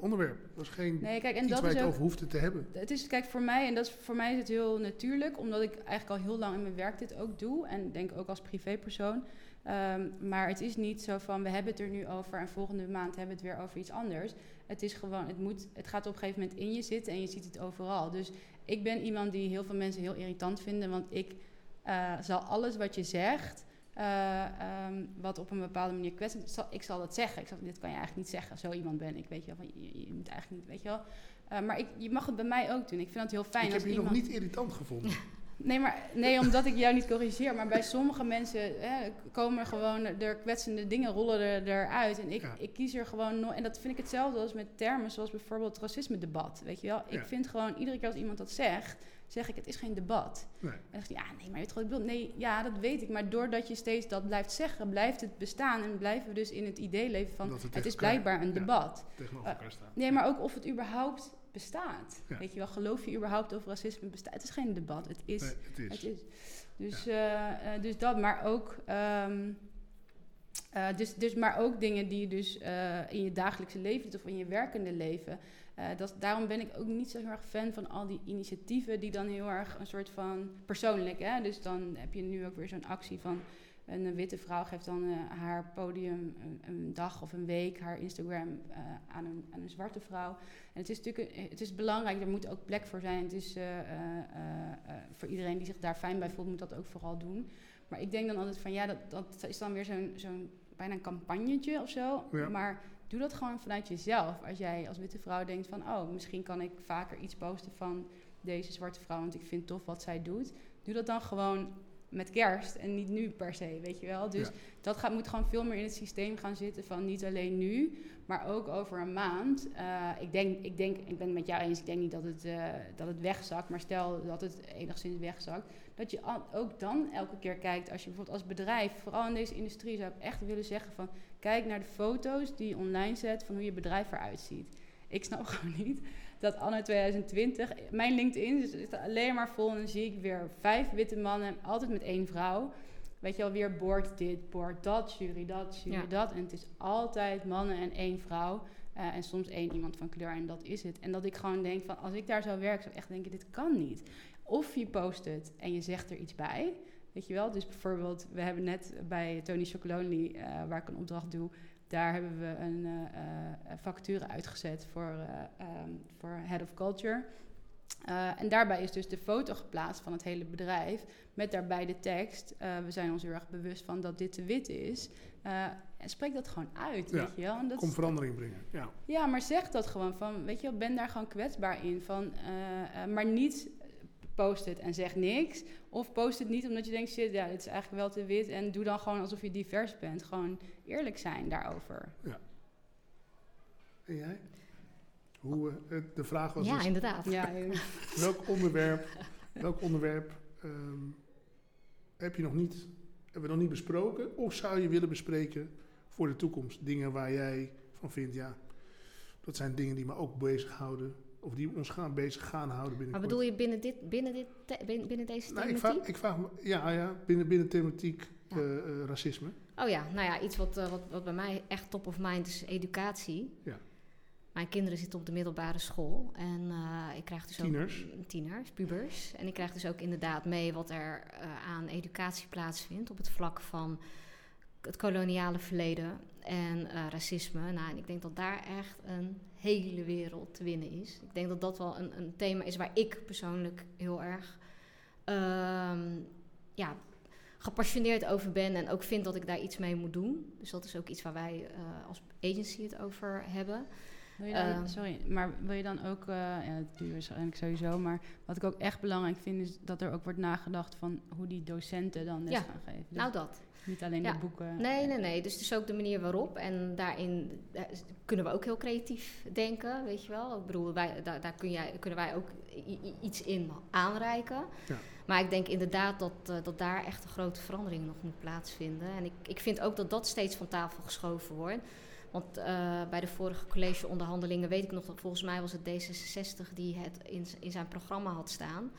Speaker 1: onderwerp. Het was geen
Speaker 3: Nee, kijk, en
Speaker 1: iets
Speaker 3: dat
Speaker 1: waar
Speaker 3: is ook...
Speaker 1: over hoefde te hebben.
Speaker 3: Het is, kijk, voor mij, en dat is, voor mij is het heel natuurlijk, omdat ik eigenlijk al heel lang in mijn werk dit ook doe. En denk ook als privépersoon. Ehm, maar het is niet zo van, we hebben het er nu over en volgende maand hebben we het weer over iets anders. Het is gewoon, het, moet, het gaat op een gegeven moment in je zitten en je ziet het overal. Dus ik ben iemand die heel veel mensen heel irritant vinden, want ik eh, zal alles wat je zegt, eh, ehm, wat op een bepaalde manier kwetsend is, zal- ik zal dat zeggen. Ik zal, dit kan je eigenlijk niet zeggen. Zo iemand ben ik, weet je wel. Van, je, je moet eigenlijk niet, weet je wel. Eh, maar ik, je mag het bij mij ook doen. Ik vind het heel fijn
Speaker 1: ik
Speaker 3: als
Speaker 1: heb je
Speaker 3: iemand...
Speaker 1: nog niet irritant gevonden.
Speaker 3: Nee, maar, nee, omdat ik jou niet corrigeer. Maar bij sommige mensen hè, komen er gewoon er kwetsende dingen rollen er, eruit. En ik,
Speaker 1: Ja.
Speaker 3: ik kies er gewoon nooit. En dat vind ik hetzelfde als met termen zoals bijvoorbeeld racisme-debat. Weet je wel? Ik
Speaker 1: Ja.
Speaker 3: vind gewoon iedere keer als iemand dat zegt, zeg ik: het is geen debat.
Speaker 1: Nee.
Speaker 3: En dan zegt hij: ja, nee, maar je ik bedoel. Nee, ja, dat weet ik. Maar doordat je steeds dat blijft zeggen, blijft het bestaan. En blijven we dus in het idee leven van: het is blijkbaar een
Speaker 1: ja.
Speaker 3: debat.
Speaker 1: Tegenover
Speaker 3: Eh,
Speaker 1: elkaar staan.
Speaker 3: Nee, maar ook of het überhaupt bestaat.
Speaker 1: Ja.
Speaker 3: Weet je wel, geloof je überhaupt of racisme bestaat? Het is geen debat. Het is.
Speaker 1: Nee, het is.
Speaker 3: Het is. Dus, eh, eh, dus dat, maar ook. ehm, eh, dus, dus, maar ook dingen die je dus in je dagelijkse leven doet of in je werkende leven. Dat, daarom ben ik ook niet zo heel erg fan van al die initiatieven die dan heel erg een soort van persoonlijk. Hè? Dus dan heb je nu ook weer zo'n actie van een eh, witte vrouw geeft dan eh, haar podium een, een dag of een week, haar Instagram eh, aan, een, aan een zwarte vrouw. En het is natuurlijk een- het is belangrijk, er moet ook plek voor zijn. Het is voor iedereen die zich daar fijn bij voelt, moet dat ook vooral doen. Maar ik denk dan altijd van ja, dat, dat is dan weer zo'n zo'n bijna een campagnetje of zo.
Speaker 1: Ja.
Speaker 3: Maar doe dat gewoon vanuit jezelf. Als jij als witte vrouw denkt van oh, misschien kan ik vaker iets posten van deze zwarte vrouw, want ik vind tof wat zij doet. Doe dat dan gewoon met kerst en niet nu per se, weet je wel. Dus
Speaker 1: Ja.
Speaker 3: dat gaat, moet gewoon veel meer in het systeem gaan zitten van niet alleen nu, maar ook over een maand. Eh, ik, denk, ik denk, ik ben het met jou eens, ik denk niet dat het, eh, dat het wegzakt, maar stel dat het enigszins wegzakt, dat je ook dan elke keer kijkt, als je bijvoorbeeld als bedrijf, vooral in deze industrie, zou ik echt willen zeggen van, kijk naar de foto's die je online zet van hoe je bedrijf eruit ziet. Ik snap gewoon niet dat anno 2020, mijn LinkedIn zit alleen maar vol en dan zie ik weer vijf witte mannen, altijd met één vrouw. Weet je wel, weer boord dit, boord dat, jury dat, jury
Speaker 2: Ja.
Speaker 3: dat. En het is altijd mannen en één vrouw. eh, en soms één iemand van kleur en dat is het. En dat ik gewoon denk van, als ik daar zou werken, zou ik echt denken, dit kan niet. Of je post het en je zegt er iets bij. Weet je wel, dus bijvoorbeeld, we hebben net bij Tony Chocolonely, eh, waar ik een opdracht doe, daar hebben we een eh, eh, vacature uitgezet voor, eh, ehm, voor Head of Culture. Eh, en daarbij is dus de foto geplaatst van het hele bedrijf. Met daarbij de tekst. eh, we zijn ons heel erg bewust van dat dit te wit is. Eh, en spreek dat gewoon uit,
Speaker 1: Ja,
Speaker 3: weet je wel. En dat
Speaker 1: Kom verandering brengen. Ja.
Speaker 3: ja, maar zeg dat gewoon van, weet je wel, ben daar gewoon kwetsbaar in. Van, eh, eh, maar niet post het en zeg niks. Of post het niet omdat je denkt, shit, ja, dit is eigenlijk wel te wit. En doe dan gewoon alsof je divers bent. Gewoon eerlijk zijn daarover.
Speaker 1: En jij? Hoe, eh, de vraag was
Speaker 2: Ja,
Speaker 1: dus,
Speaker 2: inderdaad.
Speaker 3: Ja,
Speaker 1: welk onderwerp, welk onderwerp ehm, heb je nog niet, hebben we nog niet besproken? Of zou je willen bespreken voor de toekomst? Dingen waar jij van vindt, ja, dat zijn dingen die me ook bezighouden. Of die ons gaan bezig gaan houden
Speaker 2: Maar
Speaker 1: binnenkort.
Speaker 2: bedoel je binnen, dit, binnen, dit, binnen, binnen deze
Speaker 1: Nou, ik,
Speaker 2: thematiek?
Speaker 1: vraag, ik vraag me, ja, ja binnen, binnen thematiek
Speaker 2: Ja.
Speaker 1: eh, eh, racisme.
Speaker 2: Oh ja, nou ja, iets wat, eh, wat, wat bij mij echt top of mind is educatie.
Speaker 1: Ja.
Speaker 2: Mijn kinderen zitten op de middelbare school en eh, ik krijg dus
Speaker 1: Tieners.
Speaker 2: ook tieners, pubers. En ik krijg dus ook inderdaad mee wat er eh, aan educatie plaatsvindt op het vlak van het koloniale verleden en racisme. Nou, en ik denk dat daar echt een hele wereld te winnen is. Ik denk dat dat wel een, een thema is waar ik persoonlijk heel erg ehm, ja, gepassioneerd over ben en ook vind dat ik daar iets mee moet doen. Dus dat is ook iets waar wij eh, als agency het over hebben.
Speaker 3: Wil je dan,
Speaker 2: Ehm.
Speaker 3: sorry, maar wil je dan ook, eh, ja, dat doe je waarschijnlijk sowieso, maar wat ik ook echt belangrijk vind is dat er ook wordt nagedacht van hoe die docenten dan les
Speaker 2: Ja,
Speaker 3: gaan geven. Dus
Speaker 2: nou, dat.
Speaker 3: niet alleen
Speaker 2: ja.
Speaker 3: de boeken.
Speaker 2: Nee, nee, nee. Dus het is ook de manier waarop. En daarin eh, kunnen we ook heel creatief denken, weet je wel. Ik bedoel, wij, daar, daar kun jij, kunnen wij ook iets in aanreiken.
Speaker 1: Ja.
Speaker 2: Maar ik denk inderdaad dat, eh, dat daar echt een grote verandering nog moet plaatsvinden. En ik, ik vind ook dat dat steeds van tafel geschoven wordt. Want eh, bij de vorige collegeonderhandelingen weet ik nog dat volgens mij was het D66 die het in, in zijn programma had staan.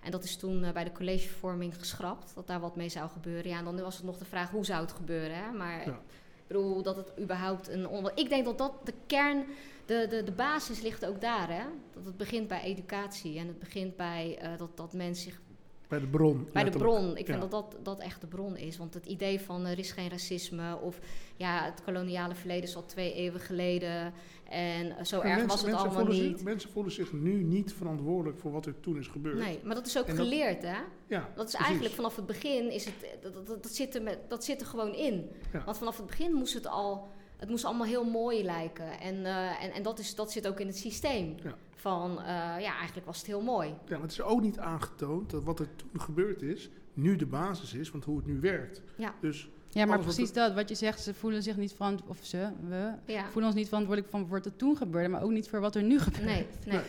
Speaker 2: En dat is toen eh, bij de collegevorming geschrapt, dat daar wat mee zou gebeuren. Ja, en dan was het nog de vraag hoe zou het gebeuren. Hè? Maar
Speaker 1: Ja.
Speaker 2: ik bedoel dat het überhaupt een. On ik denk dat dat de kern, de, de, de basis ligt ook daar. Hè? Dat het begint bij educatie en het begint bij dat, dat mensen zich
Speaker 1: Bij de bron.
Speaker 2: bij de bron. Ik vind
Speaker 1: Ja.
Speaker 2: dat, dat dat echt de bron is. Want het idee van er is geen racisme of ja, het koloniale verleden is al twee eeuwen geleden en eh, zo erg
Speaker 1: mensen,
Speaker 2: was het
Speaker 1: mensen
Speaker 2: allemaal niet.
Speaker 1: Zich, mensen voelen zich nu niet verantwoordelijk voor wat er toen is gebeurd.
Speaker 2: Nee, maar dat is ook
Speaker 1: En dat-
Speaker 2: geleerd, hè?
Speaker 1: Ja,
Speaker 2: Dat is
Speaker 1: precies.
Speaker 2: eigenlijk vanaf het begin, is het, dat, dat, dat, zit er met, dat zit er gewoon in.
Speaker 1: Ja.
Speaker 2: Want vanaf het begin moest het al, het moest allemaal heel mooi lijken. En, eh, en, en dat, is, dat zit ook in het systeem.
Speaker 1: Ja.
Speaker 2: Van, eh, ja, eigenlijk was het heel mooi.
Speaker 1: Ja, maar het is ook niet aangetoond dat wat er toen gebeurd is, nu de basis is van hoe het nu werkt.
Speaker 2: Ja.
Speaker 1: Dus
Speaker 3: Ja, maar precies dat. Wat je zegt, ze voelen zich niet verantwoordelijk, of ze, we,
Speaker 2: Ja.
Speaker 3: voelen ons niet verantwoordelijk van wat er toen gebeurde, maar ook niet voor wat er nu gebeurt.
Speaker 2: Nee, nee.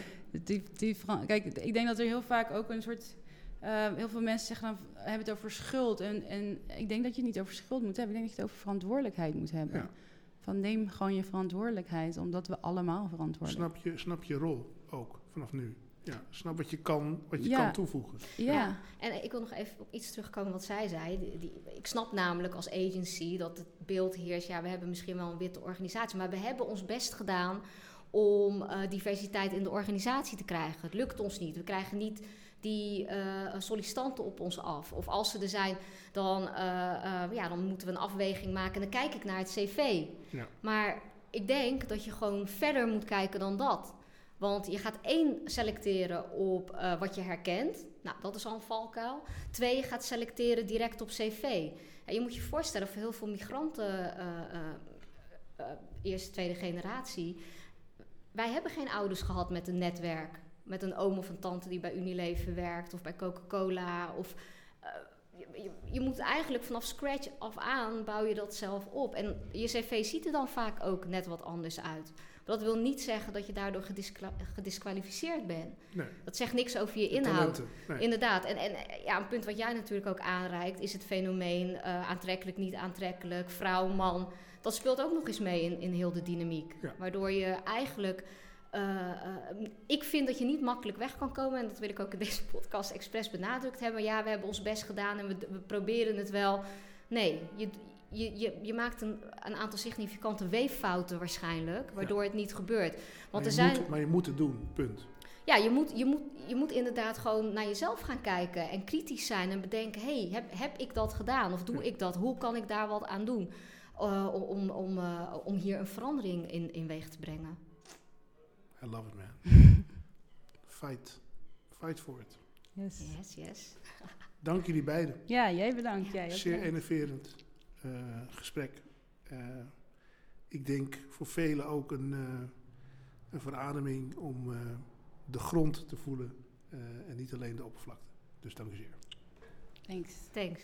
Speaker 3: Die, die, kijk, ik denk dat er heel vaak ook een soort... eh, heel veel mensen zeggen dan, hebben het over schuld. En, en ik denk dat je het niet over schuld moet hebben. Ik denk dat je het over verantwoordelijkheid moet hebben.
Speaker 1: Ja.
Speaker 3: Van neem gewoon je verantwoordelijkheid, omdat we allemaal verantwoordelijk
Speaker 1: snap je, snap je rol ook vanaf nu. Ja, snap wat je kan, wat je
Speaker 3: Ja.
Speaker 1: kan toevoegen.
Speaker 3: Ja.
Speaker 2: Ja. En ik wil nog even op iets terugkomen wat zij zei. Die, die- ik snap namelijk als agency dat het beeld heerst. Ja, we hebben misschien wel een witte organisatie, maar we hebben ons best gedaan om eh, diversiteit in de organisatie te krijgen. Het lukt ons niet. We krijgen niet die eh, sollicitanten op ons af. Of als ze er zijn, dan, eh, eh, ja, dan moeten we een afweging maken. En dan kijk ik naar het cv.
Speaker 1: Ja.
Speaker 2: Maar ik denk dat je gewoon verder moet kijken dan dat. Want je gaat één selecteren op wat je herkent. Nou, dat is al een valkuil. Twee, je gaat selecteren direct op cv. En je moet je voorstellen, voor heel veel migranten, eerste, tweede generatie... Wij hebben geen ouders gehad met een netwerk. Met een oom of een tante die bij Unilever werkt of bij Coca-Cola. Of, eh, je, je, je moet eigenlijk vanaf scratch af aan bouw je dat zelf op. En je cv ziet er dan vaak ook net wat anders uit. Maar dat wil niet zeggen dat je daardoor gedisqual- gedisqualificeerd bent.
Speaker 1: Nee,
Speaker 2: Dat zegt niks over je
Speaker 1: de
Speaker 2: inhoud.
Speaker 1: Nee.
Speaker 2: Inderdaad. En, en ja, een punt wat jij natuurlijk ook aanreikt, is het fenomeen eh, aantrekkelijk, niet aantrekkelijk, vrouw, man. Dat speelt ook nog eens mee in, in heel de dynamiek.
Speaker 1: Ja.
Speaker 2: Waardoor je eigenlijk. Eh, eh, ik vind dat je niet makkelijk weg kan komen. En dat wil ik ook in deze podcast expres benadrukt hebben. Ja, we hebben ons best gedaan en we, we proberen het wel. Nee, je, je, je, je maakt een, een aantal significante weeffouten waarschijnlijk. Waardoor het niet gebeurt.
Speaker 1: Maar
Speaker 2: Want
Speaker 1: je
Speaker 2: er zijn.
Speaker 1: moet, maar je moet het doen, punt.
Speaker 2: Ja, je moet, je, moet, je moet inderdaad gewoon naar jezelf gaan kijken en kritisch zijn en bedenken: hey, heb, heb ik dat gedaan of doe
Speaker 1: Ja.
Speaker 2: ik dat? Hoe kan ik daar wat aan doen eh, om, om, om hier een verandering in, in weeg te brengen?
Speaker 1: I love it, man. Fight. Fight for it.
Speaker 3: Yes.
Speaker 2: Yes, yes.
Speaker 1: Dank jullie beiden.
Speaker 3: Ja, jij bedankt. Jij ook
Speaker 1: Zeer enerverend eh, gesprek. Eh, ik denk voor velen ook een, eh, een verademing om eh, de grond te voelen eh, en niet alleen de oppervlakte. Dus dank u zeer.
Speaker 3: Thanks.
Speaker 2: Thanks.